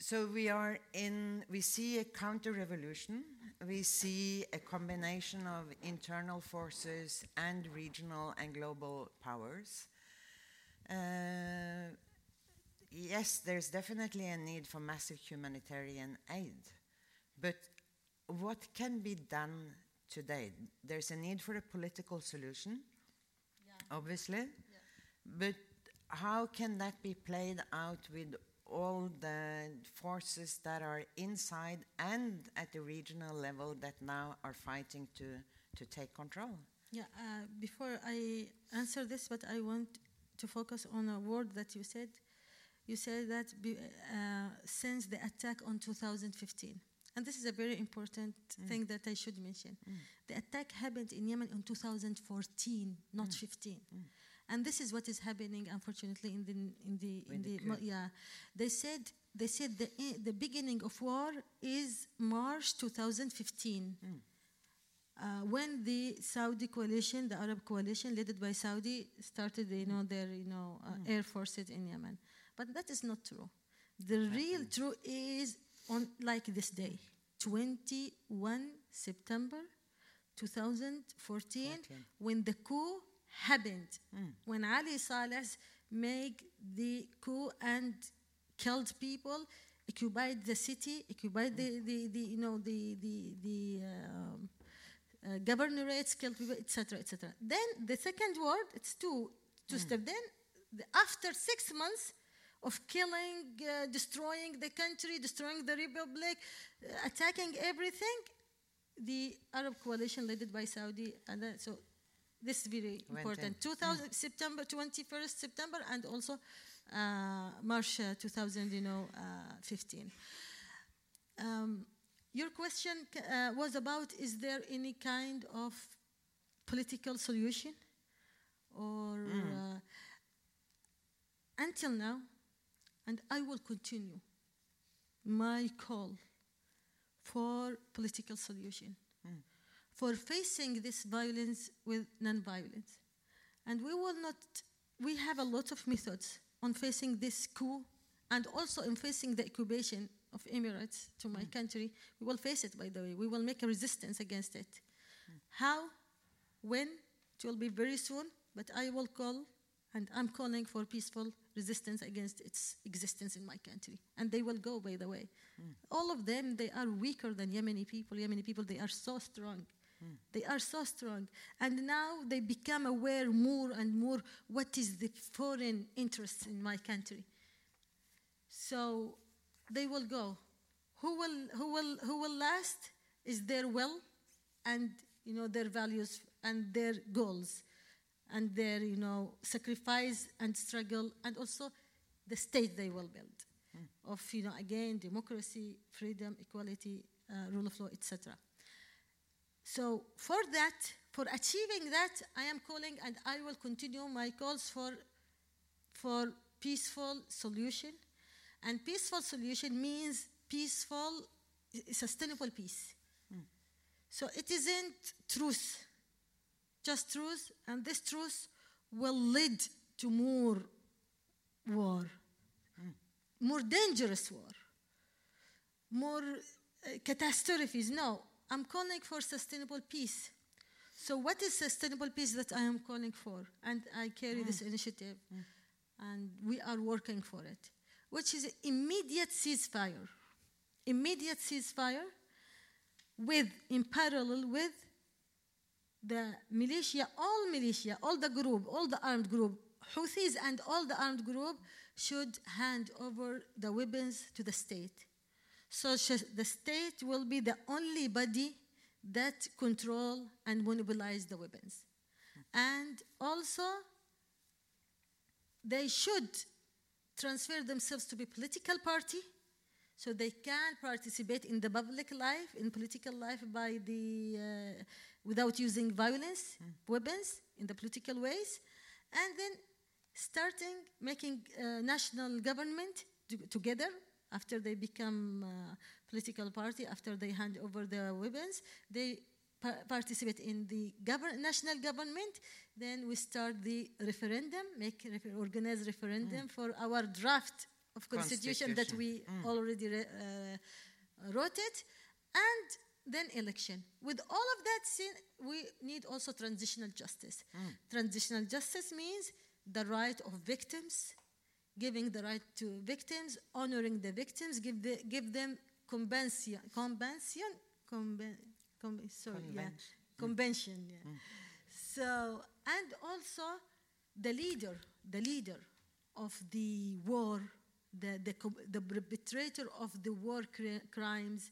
So we are in, we see a counter revolution, we see a combination of internal forces and regional and global powers. Uh, yes, there's definitely a need for massive humanitarian aid, but what can be done today? There's a need for a political solution, yeah. obviously, yeah. but how can that be played out with all the forces that are inside and at the regional level that now are fighting to, to take control? Yeah, uh, before I answer this, but I want to focus on a word that you said. You said that be, uh, since the attack on 2015. And this is a very important mm. thing that I should mention. Mm. The attack happened in Yemen in 2014, not mm. 15. Mm. And this is what is happening, unfortunately, in the in the in the, yeah. They said they said the the beginning of war is March 2015. Mm. Uh, when the Saudi coalition, the Arab coalition, led by Saudi, started, you know, their, you know, uh, air forces in Yemen, but that is not true. The real truth is on like this day, 21 September 2014, 14. when the coup happened, when Ali Saleh made the coup and killed people, occupied the city, occupied the, the, the you know the the the um, uh, governorates, killed people, etc. etc. Then the second word, it's two two step. Then the, after six months of killing, uh, destroying the country, destroying the republic, uh, attacking everything, the Arab coalition led by Saudi, and so this is very important. in. 2000 September 21st September and also uh, March uh, 2000, you know, uh, 15. Um, your question uh, was about is there any kind of political solution or uh, until now, and I will continue my call for political solution, for facing this violence with non-violence. And we will not, we have a lot of methods on facing this coup and also in facing the occupation of Emirates to my mm. country. We will face it, by the way. We will make a resistance against it. Mm. How? When? It will be very soon, but I will call and I'm calling for peaceful resistance against its existence in my country. And they will go, by the way. Mm. All of them, they are weaker than Yemeni people. Yemeni people, they are so strong. They are so strong. And now they become aware more and more what is the foreign interest in my country. So they will go. Who will, who will, who will last is their will and you know their values and their goals and their you know sacrifice and struggle and also the state they will build of you know again democracy, freedom, equality, uh, rule of law, etc. So for that, for achieving that, I am calling and I will continue my calls for for peaceful solution. And peaceful solution means peaceful, sustainable peace. So it isn't truth, just truth, and this truth will lead to more war, more dangerous war, more uh, catastrophes. No, I'm calling for sustainable peace. So, what is sustainable peace that I am calling for? And I carry this mm. initiative, mm. and we are working for it, which is immediate ceasefire. Immediate ceasefire with, in parallel with the militia, all militia, all the group, all the armed group, Houthis and all the armed group should hand over the weapons to the state. So sh- the state will be the only body that control and monopolize the weapons. And also, they should transfer themselves to be political party so they can participate in the public life in political life by the uh, without using violence weapons in the political ways and then starting making uh, national government together after they become uh, political party after they hand over the weapons they pa- participate in the govern- national government. Then we start the referendum make refer- organize referendum for our draft of constitution, that we already re- uh, wrote it. And then election. With all of that seen, we need also transitional justice. Transitional justice means the right of victims giving the right to victims honoring the victims give, the, give them convention convention conven, sorry, yeah, Convention. convention yeah. Mm. so and also the leader the leader of the war the, the, the perpetrator of the war cri- crimes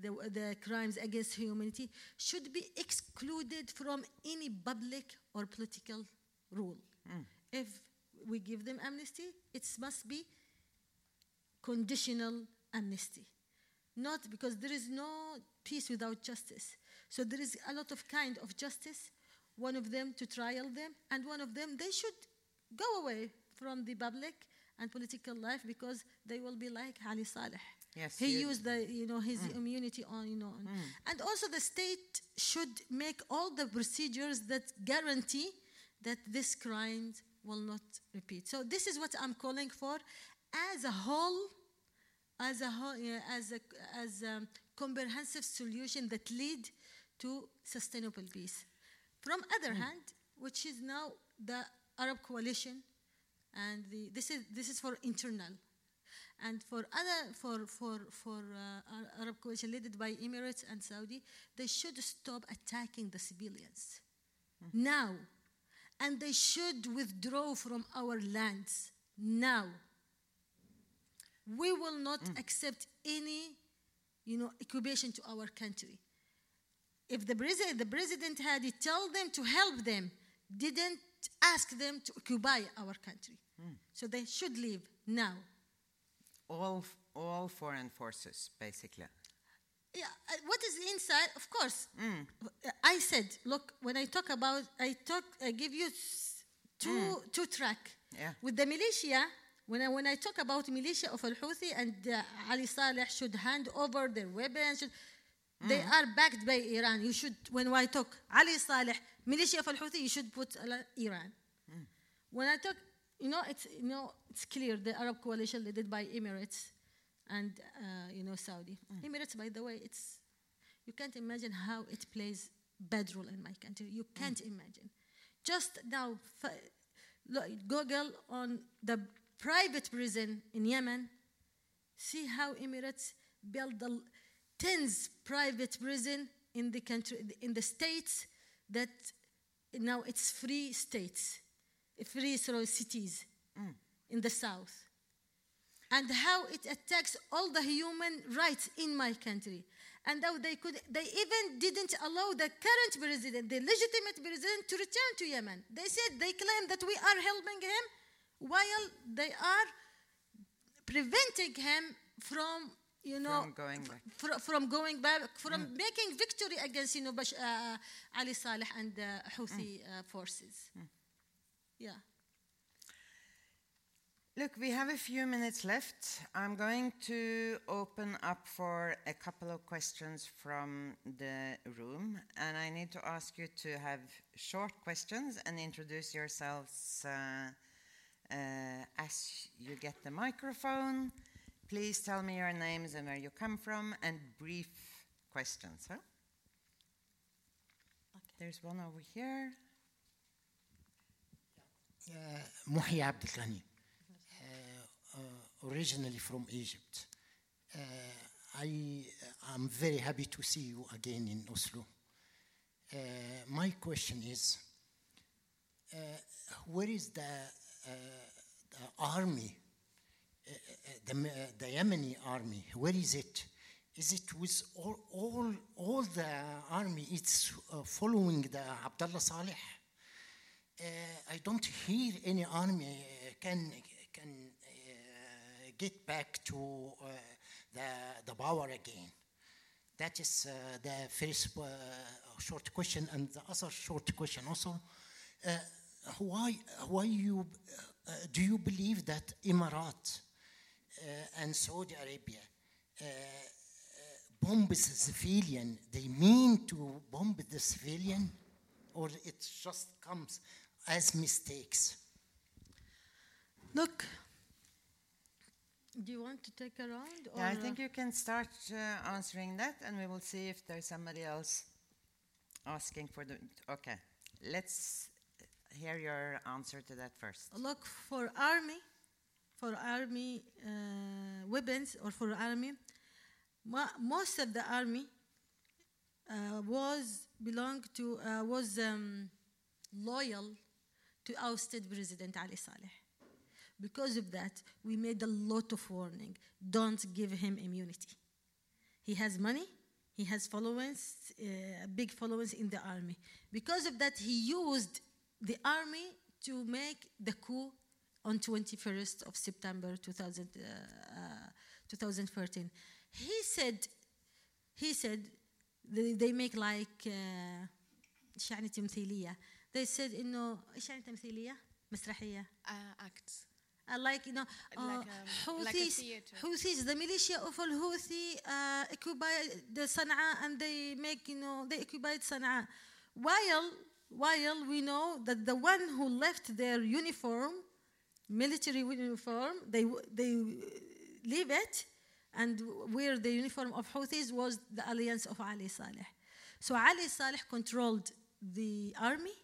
the, the crimes against humanity should be excluded from any public or political rule mm. if we give them amnesty it must be conditional amnesty. Not because there is no peace without justice. So there is a lot of kind of justice. One of them to trial them and one of them they should go away from the public and political life because they will be like Ali Saleh. Yes, he used the you know his mm. immunity on you know, on- mm. and also the state should make all the procedures that guarantee that this crime will not repeat. So this is what I'm calling for, as a whole, as a whole, as a as a comprehensive solution that lead to sustainable peace. From other hand, which is now the Arab coalition, and the, this is this is for internal, and for other for for for uh, Arab coalition led by Emirates and Saudi, they should stop attacking the civilians now, and they should withdraw from our lands now. We will not mm. accept any, you know, occupation to our country. If the president, the president had it, tell them to help them, didn't ask them to occupy our country. Mm. So they should leave now. All, all foreign forces, basically. Yeah, uh, what is inside? Of course, Uh, I said, look, when I talk about, I talk, I give you two two track. Yeah. With the militia, when I when I talk about militia of Al Houthi and uh, Ali Saleh should hand over their weapons, should, they are backed by Iran. You should, when I talk Ali Saleh, militia of Al Houthi, you should put uh, Iran. When I talk, you know, it's you know, it's clear the Arab coalition led by Emirates and uh, you know Saudi. Mm. Emirates, by the way, it's you can't imagine how it plays bad role in my country. You mm. can't imagine. Just now, f- look, Google on the private prison in Yemen. See how Emirates build the tens private prison in the country in the states that now it's free states, free cities mm. in the south and how it attacks all the human rights in my country. And how they could, they even didn't allow the current president, the legitimate president, to return to Yemen. They said they claim that we are helping him while they are preventing him from, you know, From going back. fr- from going back, from making victory against, you know, Bash- uh, Ali Saleh and the Houthi uh, forces. Yeah. Look, we have a few minutes left. I'm going to open up for a couple of questions from the room, and I need to ask you to have short questions and introduce yourselves uh, uh, as you get the microphone. Please tell me your names and where you come from, and brief questions. Huh? There's one over here. Uh, Muhi Abdel Ghani, uh, uh, originally from Egypt. Uh, I am very happy to see you again in Oslo. Uh, my question is uh, where is the, uh, the army, uh, uh, the, the Yemeni army? Where is it? Is it with all, all, all the army? It's following the Abdullah Saleh? I don't hear any army can get back to uh, the the power again. That is uh, the first uh, short question, and the other short question also. Why why you do you believe that Emirat and Saudi Arabia bomb the civilian? They mean to bomb the civilian, or it just comes as mistakes? Look, do you want to take a round? Or Yeah, I uh, think you can start uh, answering that, and we will see if there's somebody else asking for the. Okay, let's hear your answer to that first. look for army, for army uh, weapons or for army. mo- most of the army uh, was belonged to uh, was um, loyal to ousted President Ali Saleh. Because of that, we made a lot of warning. Don't give him immunity. He has money. He has followers, uh, big followers in the army. Because of that, he used the army to make the coup on 21st of September 2000, uh, uh, 2013. He said, he said, they, they make like uh, إيش يعني تمثيلية. They said إنه إيش يعني تمثيلية؟ مسرحية. uh, acts. Uh, like you know, uh, Like, um, a Houthis, theater. Houthis, the militia of al Houthi uh, occupy the Sana'a and they make you know they occupied Sana'a, while while we know that the one who left their uniform, military uniform, they they leave it and wear the uniform of Houthis was the alliance of Ali Saleh. So Ali Saleh controlled the army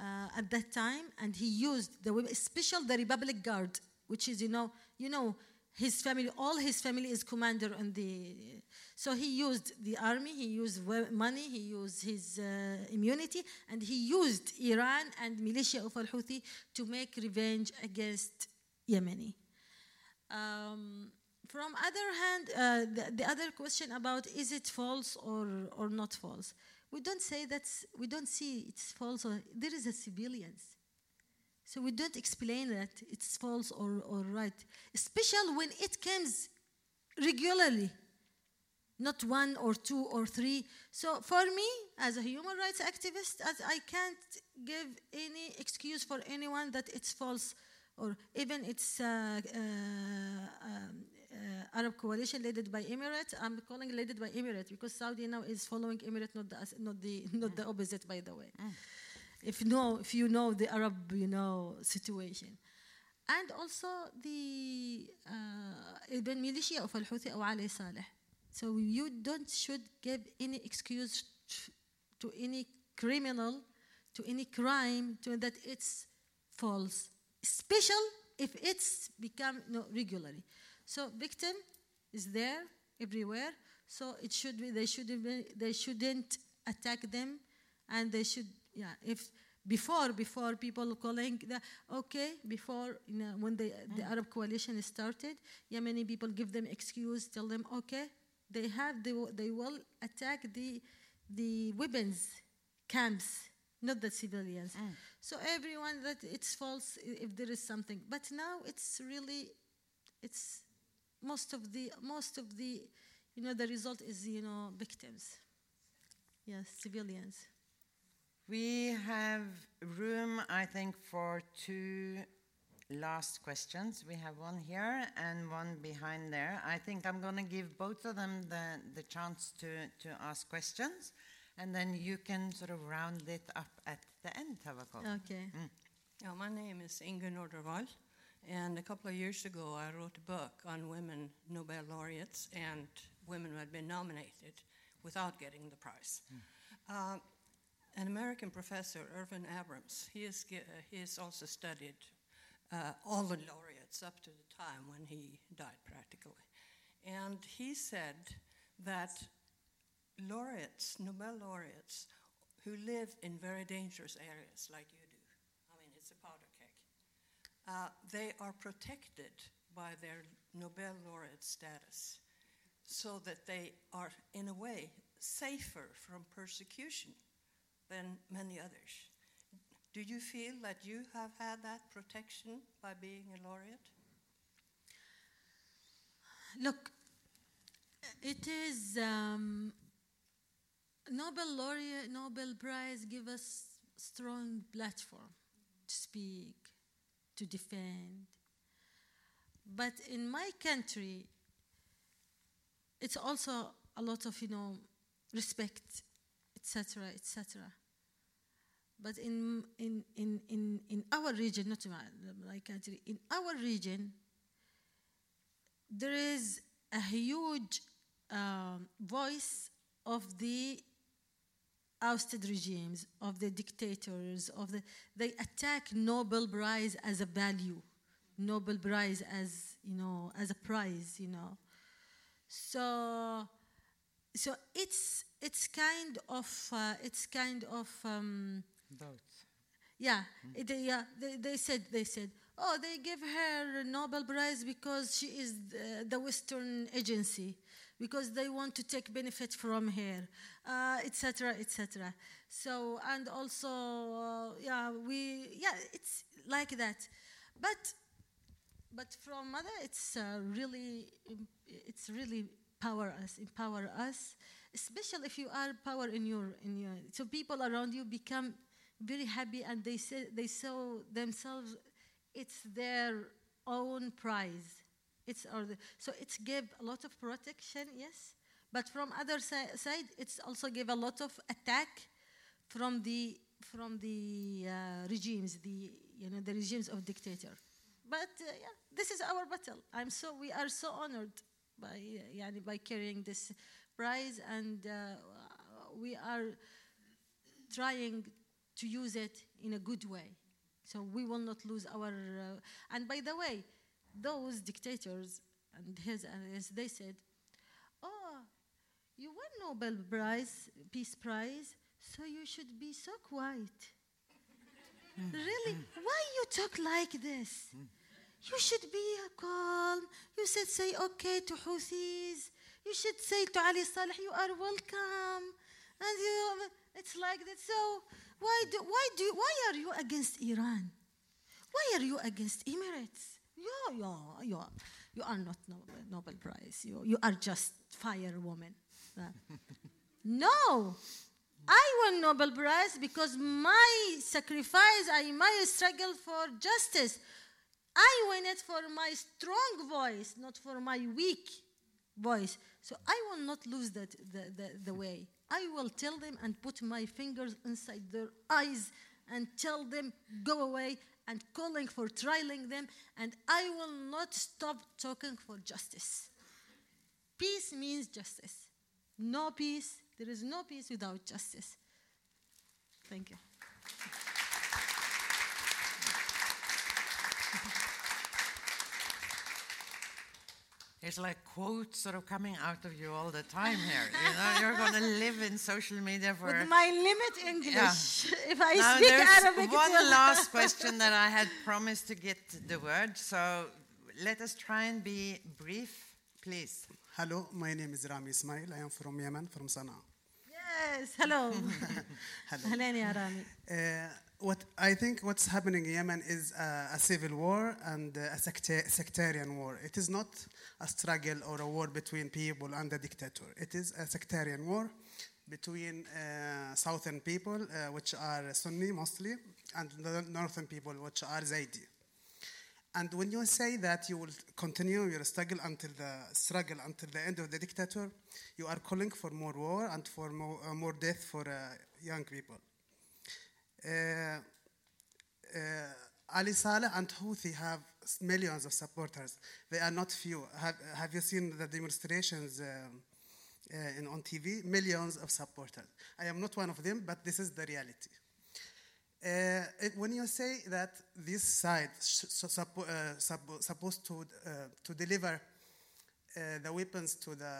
uh, at that time, and he used the women, especially the Republic Guard, which is you know you know his family, all his family is commander on the. So he used the army, he used money, he used his uh, immunity, and he used Iran and militia of al Houthi to make revenge against Yemeni. Um, from other hand, uh, the, the other question about is it false or, or not false? We don't say that's, we don't see it's false or there is a civilians. So we don't explain that it's false or, or right, especially when it comes regularly, not one or two or three. So for me, as a human rights activist, as I can't give any excuse for anyone that it's false or even it's uh, uh, um, Arab coalition led by Emirates. I'm calling led by Emirates because Saudi now is following Emirates, not the not the not the opposite, by the way. If know if you know the Arab you know situation, and also the uh, Ibn militia of Al Houthi or Ali Saleh. So you don't should give any excuse to any criminal, to any crime, to that it's false, special if it's become no, regularly. So victim is there everywhere. So it should be they should be, they shouldn't attack them, and they should yeah if before before people calling the okay before you know, when the the Arab coalition started, Yemeni people give them excuse, tell them okay they have they, will- they will attack the the weapons camps not the civilians. Mm. So everyone that it's false if there is something. But now it's really it's most of the most of the you know the result is you know victims yes civilians We have room, I think, for two last questions. We have one here and one behind there. I think I'm going to give both of them the, the chance to, to ask questions, and then you can sort of round it up at the end, Tawakkol. okay mm. Yeah, my name is Inge Nordervall, and a couple of years ago I wrote a book on women Nobel laureates and women who had been nominated without getting the prize. Uh, an American professor, Irwin Abrams, he has, he has also studied uh, all the laureates up to the time when he died, practically. And he said that laureates, Nobel laureates, who live in very dangerous areas like you do, I mean, it's a powder keg, uh, they are protected by their Nobel laureate status so that they are, in a way, safer from persecution than many others. Do you feel that you have had that protection by being a laureate? Look, it is um, Nobel laureate, Nobel Prize give us strong platform to speak, to defend. But in my country, it's also a lot of you know respect, etc., etc. But in in in in in our region, not my, my country, in our region, there is a huge um, voice of the ousted regimes, of the dictators, of the they attack Nobel Prize as a value, Nobel Prize as you know as a prize, you know. So, so it's it's kind of uh, it's kind of. Um, yeah, it, yeah. They, they said they said, oh, they give her a Nobel Prize because she is the, the Western agency, because they want to take benefit from her, etc., etc. So and also, uh, yeah, we yeah, it's like that, but but from mother, it's uh, really it's really power us, empower us, especially if you are power in your in your. So people around you become very happy and they say they saw themselves. It's their own prize. It's, or the, so it gave a lot of protection, yes. But from other si- side, it's also give a lot of attack from the from the uh, regimes, the you know the regimes of dictator. But uh, yeah, this is our battle. I'm so we are so honored by uh, yani by carrying this prize, and uh, we are trying to use it in a good way. So we will not lose our. Uh, and by the way, those dictators and his and his, they said, "Oh, you won Nobel Prize, Peace Prize, so you should be so quiet." Hmm. really? Hmm. Why you talk like this? Hmm. You should be calm. You should say okay to Houthis. You should say to Ali Saleh, you are welcome. And you, it's like that. So why do, why do, why are you against Iran? Why are you against Emirates? You, you, you, are- you are not Nobel, Nobel Prize. You, you are just firewoman. [laughs] No, I won Nobel Prize because my sacrifice, I my struggle for justice. I win it for my strong voice, not for my weak voice. So I will not lose that the, the, the way. I will tell them and put my fingers inside their eyes and tell them go away and calling for trialing them and I will not stop talking for justice. Peace means justice. No peace, there is no peace without justice. Thank you. it's like quotes sort of coming out of you all the time here. You know, [laughs] you're going to live in social media for. With my limit English, yeah. [laughs] if I now speak Arabic. One last [laughs] question that I had promised to get the word, so let us try and be brief, please. Hello, my name is Rami Ismail. I am from Yemen, from Sana'a. Yes, hello. hello. Hello, Rami. Uh, what I think what's happening in Yemen is uh, a civil war and uh, a secta- sectarian war. It is not a struggle or a war between people and a dictator. It is a sectarian war between uh, southern people, uh, which are Sunni mostly, and the northern people, which are Zaidi. And when you say that you will continue your struggle until the struggle until the end of the dictator, you are calling for more war and for more, more death for young people. Uh, uh, Ali Saleh and Houthi have millions of supporters. They are not few. Have, have you seen the demonstrations um, uh, in, on TV? Millions of supporters. I am not one of them, but this is the reality. Uh, it- when you say that this side so- suppo- uh, suppo- supposed to uh, to deliver the weapons to the,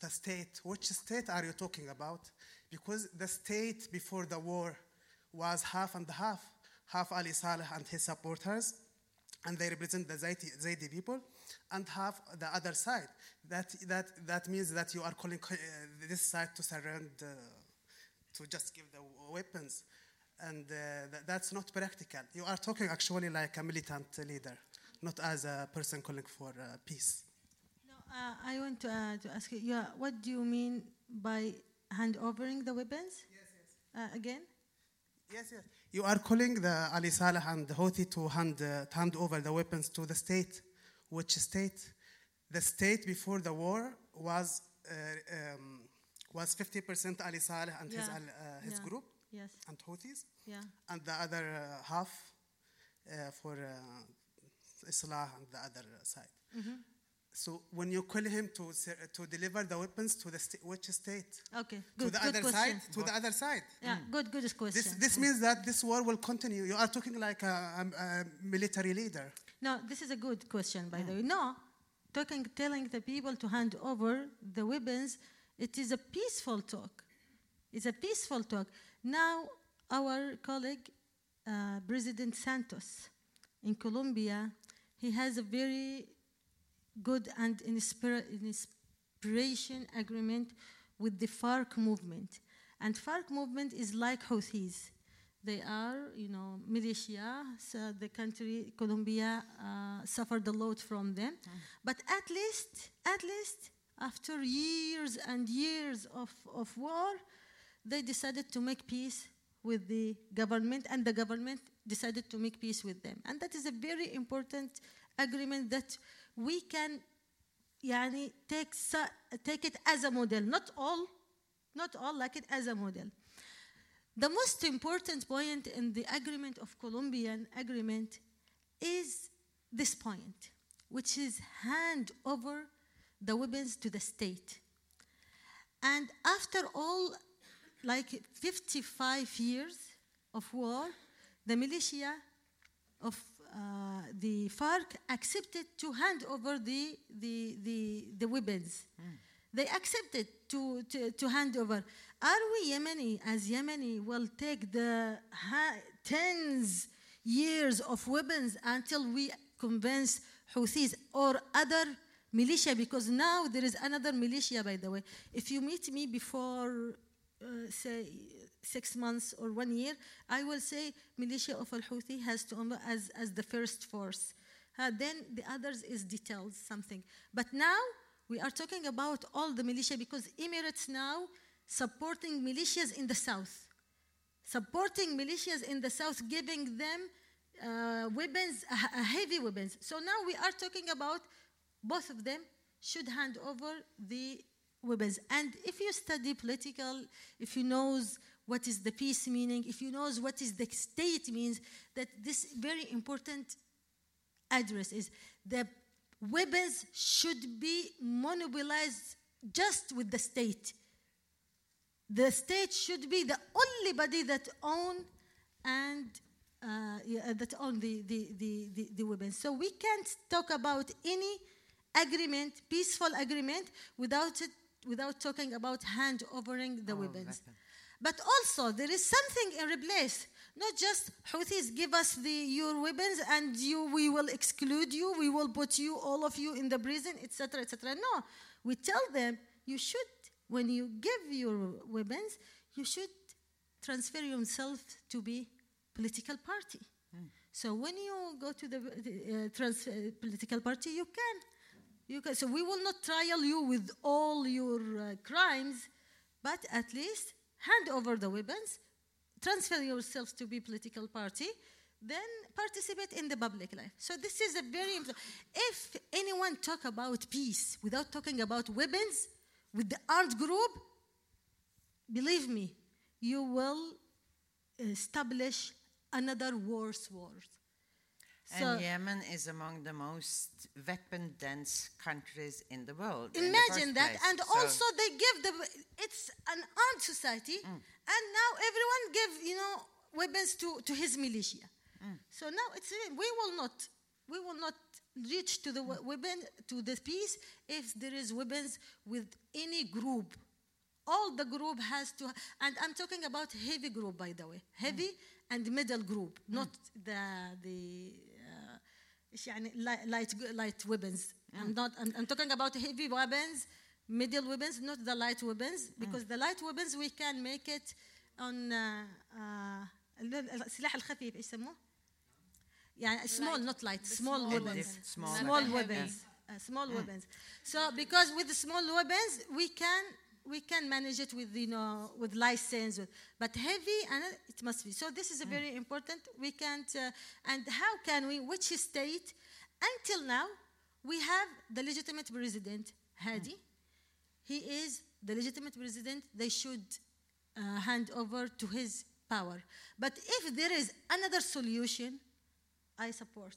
the state, which state are you talking about? Because the state before the war was half and half, half Ali Saleh and his supporters, and they represent the Zaidi, Zaidi people, and half the other side. That, that, that means that you are calling uh, this side to surrender, to just give the weapons. And uh, th- that's not practical. You are talking actually like a militant leader, not as a person calling for uh, peace. No, uh, I want to, uh, to ask you, yeah, what do you mean by hand overing the weapons? Yes, yes. Uh, again? Yes, yes. You are calling the Ali Saleh and the Houthi to hand, uh, to hand over the weapons to the state. Which state? The state before the war was uh, um, was 50% Ali Saleh and his, Yeah. al- uh, his Yeah. group Yes, and Houthis, yeah. and the other uh, half uh, for uh, Islah and the other side. Mm-hmm. So when you call him to to deliver the weapons to the sta- which state? Okay, to good, the good other question. side. To the other side. Yeah, hmm. good, good question. This, this means that this war will continue. You are talking like a, a, a military leader. No, this is a good question, by the hmm. way. No, talking, telling the people to hand over the weapons, it is a peaceful talk. It's a peaceful talk. Now, our colleague, uh, President Santos, in Colombia, he has a very good and inspiration agreement with the FARC movement. And FARC movement is like Houthis. They are, you know, militia. So the country, Colombia, uh, suffered a lot from them. But at least, at least, after years and years of, of war, they decided to make peace with the government, and the government decided to make peace with them. And that is a very important agreement that we can يعني take, sa- take it as a model, not all, not all, like it as a model. The most important point in the agreement of Colombian agreement is this point, which is hand over the weapons to the state. And after all, like 55 years of war, the militia of uh, the FARC accepted to hand over the, the, the, the weapons. Hmm. They accepted to, to, to hand over. Are we Yemeni, as Yemeni, will take the ha- tens years of weapons until we convince Houthis or other militia? Because now there is another militia, by the way. If you meet me before, uh, say, six months or one year, I will say militia of al-Houthi has to as, as the first force. Uh, then the others is details, something. But now we are talking about all the militia because Emirates now supporting militias in the south, supporting militias in the south, giving them uh, weapons, uh, uh, heavy weapons. So now we are talking about both of them should hand over the weapons. And if you study political, if you knows what is the peace meaning, if you knows what is the state means, that this very important address is the weapons should be monopolized just with the state. The state should be the only body that own and uh, yeah, that own the, the, the, the, the weapons. So we can't talk about any agreement, peaceful agreement, without it, without talking about hand overing the Oh, weapons. weapon. But also there is something in replace. Not just Houthis give us the your weapons and you we will exclude you, we will put you all of you in the prison, etc. etc. No, we tell them you should when you give your weapons, you should transfer yourself to be political party. So when you go to the uh, trans- uh, political party, you can. You can. So we will not trial you with all your uh, crimes, but at least hand over the weapons, transfer yourselves to be political party, then participate in the public life. So this is a very important. If anyone talk about peace without talking about weapons with the armed group, believe me, you will establish another worse war. And Yemen is among the most weapon dense countries in the world. in the Imagine that, place. and So- also they give the. It's an armed society, mm. and now everyone give you know weapons to, to his militia. Mm. So now it's we will not we will not reach to the we- weapon to the peace if there is weapons with any group. All the group has to, and I'm talking about heavy group by the way, heavy mm. and middle group, not the the. Uh, إيش يعني li- light light weapons. I'm not. I'm, I'm talking about heavy weapons, middle weapons, not the light weapons, because the light weapons we can make it on uh, uh, ال- السلاح الخفيف ايش يسموه؟ يعني small, not light, small small weapons, weapons. Small small weapons. weapons, uh, small weapons. So because with the small weapons we can we can manage it with you know with license, but heavy and it must be. So this is a very important. We can't. Uh, and how can we? Which state? Until now, we have the legitimate president Hadi. He is the legitimate president. They should uh, hand over to his power. But if there is another solution, I support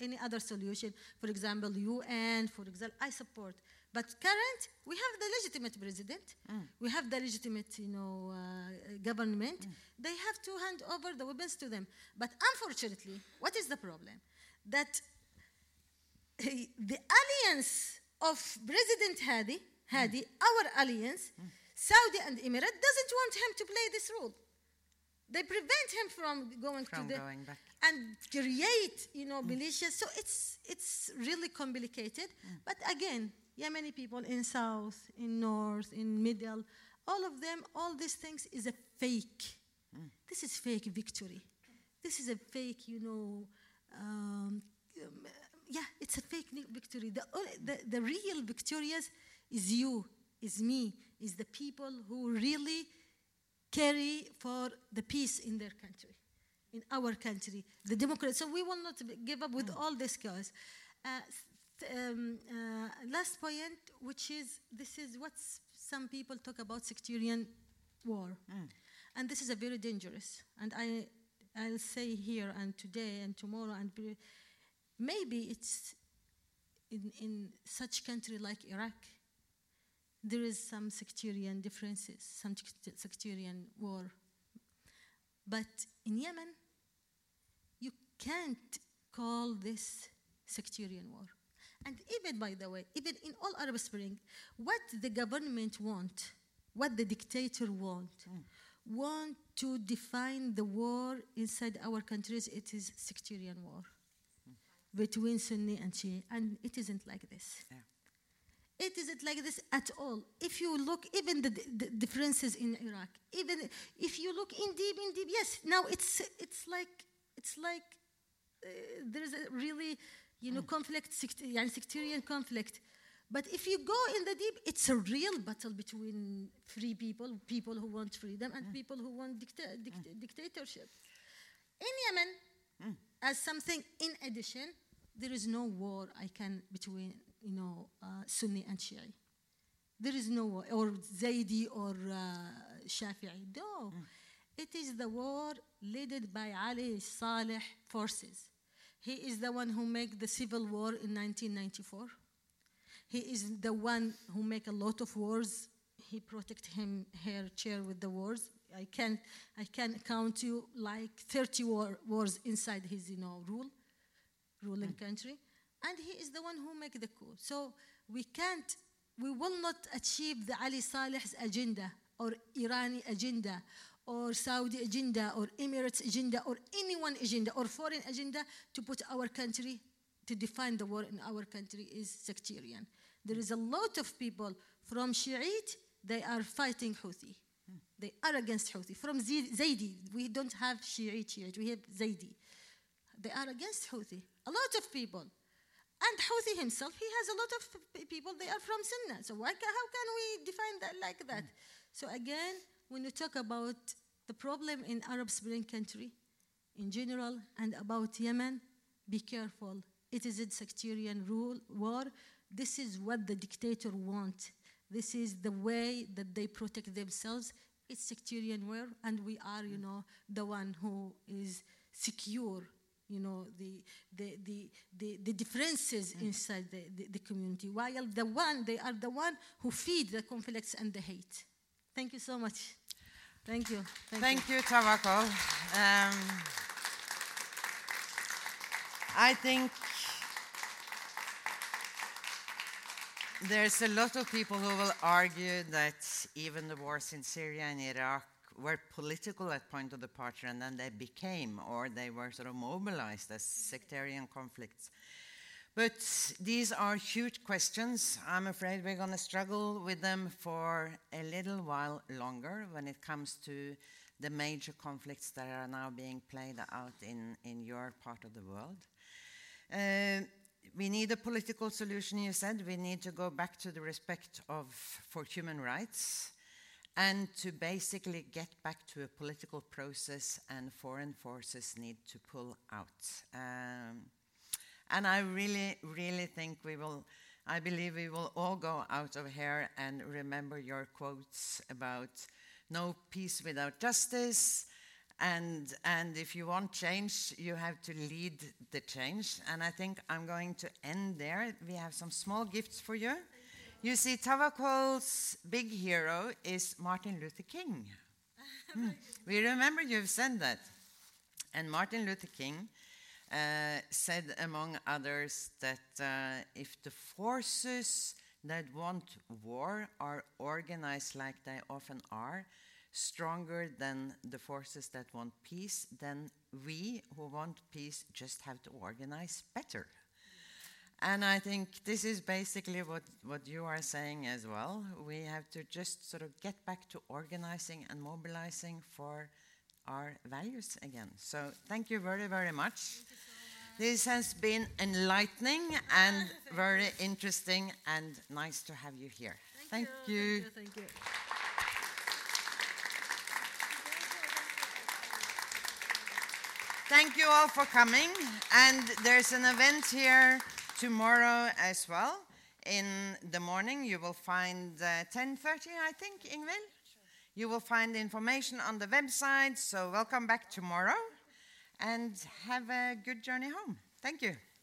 any other solution. For example, UN, for example, I support. But current, we have the legitimate president. Mm. We have the legitimate, you know, uh, government. Mm. They have to hand over the weapons to them. But unfortunately, what is the problem? That [laughs] the alliance of President Hadi, Hadi, mm. our alliance, Saudi and Emirates, doesn't want him to play this role. They prevent him from going From to the going back. and create, you know, militias. So it's it's really complicated. But again, Yemeni people in south, in north, in middle, all of them, all these things is a fake. This is fake victory. This is a fake, you know. Um, um, yeah, it's a fake victory. The, the, the real victorious is you, is me, is the people who really carry for the peace in their country. in our country, the democracy. So we will not give up with all this cause. Uh, um, uh, last point, which is this is what some people talk about sectarian war, and this is a very dangerous. And I, I'll say here and today and tomorrow and maybe it's in, in such country like Iraq, there is some sectarian differences, some sectarian war. But in Yemen, you can't call this sectarian war. And even, by the way, even in all Arab Spring, what the government want, what the dictator want, want to define the war inside our countries, it is sectarian war between Sunni and Shia, and it isn't like this. Yeah. It isn't like this at all. If you look, even the, the differences in Iraq, even if you look in deep, in deep, yes, now it's it's like it's like uh, there's a really, you know, conflict, sect- يعني sectarian conflict. But if you go in the deep, it's a real battle between free people, people who want freedom, and people who want dicta- dict- dictatorship. In Yemen, as something in addition, there is no war I can between you know uh, Sunni and Shia. There is no war, or Zaydi or uh, Shafi'i. No, it is the war led by Ali Saleh forces. he is the one who made the civil war in 1994. He is the one who make a lot of wars. He protect him her chair with the wars. I can I can count you like 30 war, wars inside his you know rule, ruling mm. country, and he is the one who make the coup. So we can't, we will not achieve the Ali Saleh's agenda or Irani agenda or Saudi agenda or Emirates agenda or anyone agenda or foreign agenda to put our country to define the war in our country is sectarian. There is a lot of people from Shiite, they are fighting Houthi. They are against Houthi. From Zaydi, we don't have Shiite Shiite, we have Zaydi. They are against Houthi. A lot of people. And Houthi himself, he has a lot of people, they are from Sunnah. So why, how can we define that like that? So again, when you talk about the problem in Arab Spring country in general and about Yemen, be careful. It is a sectarian rule war. This is what the dictator wants. This is the way that they protect themselves. It's sectarian war, and we are, you know, the one who is secure you know the the the the, the differences mm. inside the, the, the community while the one they are the one who feed the conflicts and the hate thank you so much thank you Thank you, Tawakkol. Um, I think there's a lot of people who will argue that even the wars in Syria and Iraq were political at point of departure and then they became or they were sort of mobilized as sectarian conflicts. But these are huge questions. I'm afraid we're going to struggle with them for a little while longer when it comes to the major conflicts that are now being played out in, in your part of the world. Uh, we need a political solution, you said. We need to go back to the respect of, for human rights and to basically get back to a political process, and foreign forces need to pull out. Um, and I really, really think we will, I believe we will all go out of here and remember your quotes about no peace without justice. And, and if you want change, you have to lead the change. And I think I'm going to end there. We have some small gifts for you. You see, Tawakkol's big hero is Martin Luther King. [laughs] Hmm. We remember you've said that. And Martin Luther King said, among others, that uh, if the forces that want war are organized like they often are, stronger than the forces that want peace, then we who want peace just have to organize better. And I think this is basically what, what you are saying as well. We have to just sort of get back to organizing and mobilizing for our values again. So thank you very, very much. This has been enlightening and very interesting and nice to have you here. Thank, you. thank you Thank you all for coming. And there's an event here tomorrow as well. In the morning, you will find uh, 10:30, I think, Ingvild. You will find the information on the website. So welcome back tomorrow, and have a good journey home. Thank you.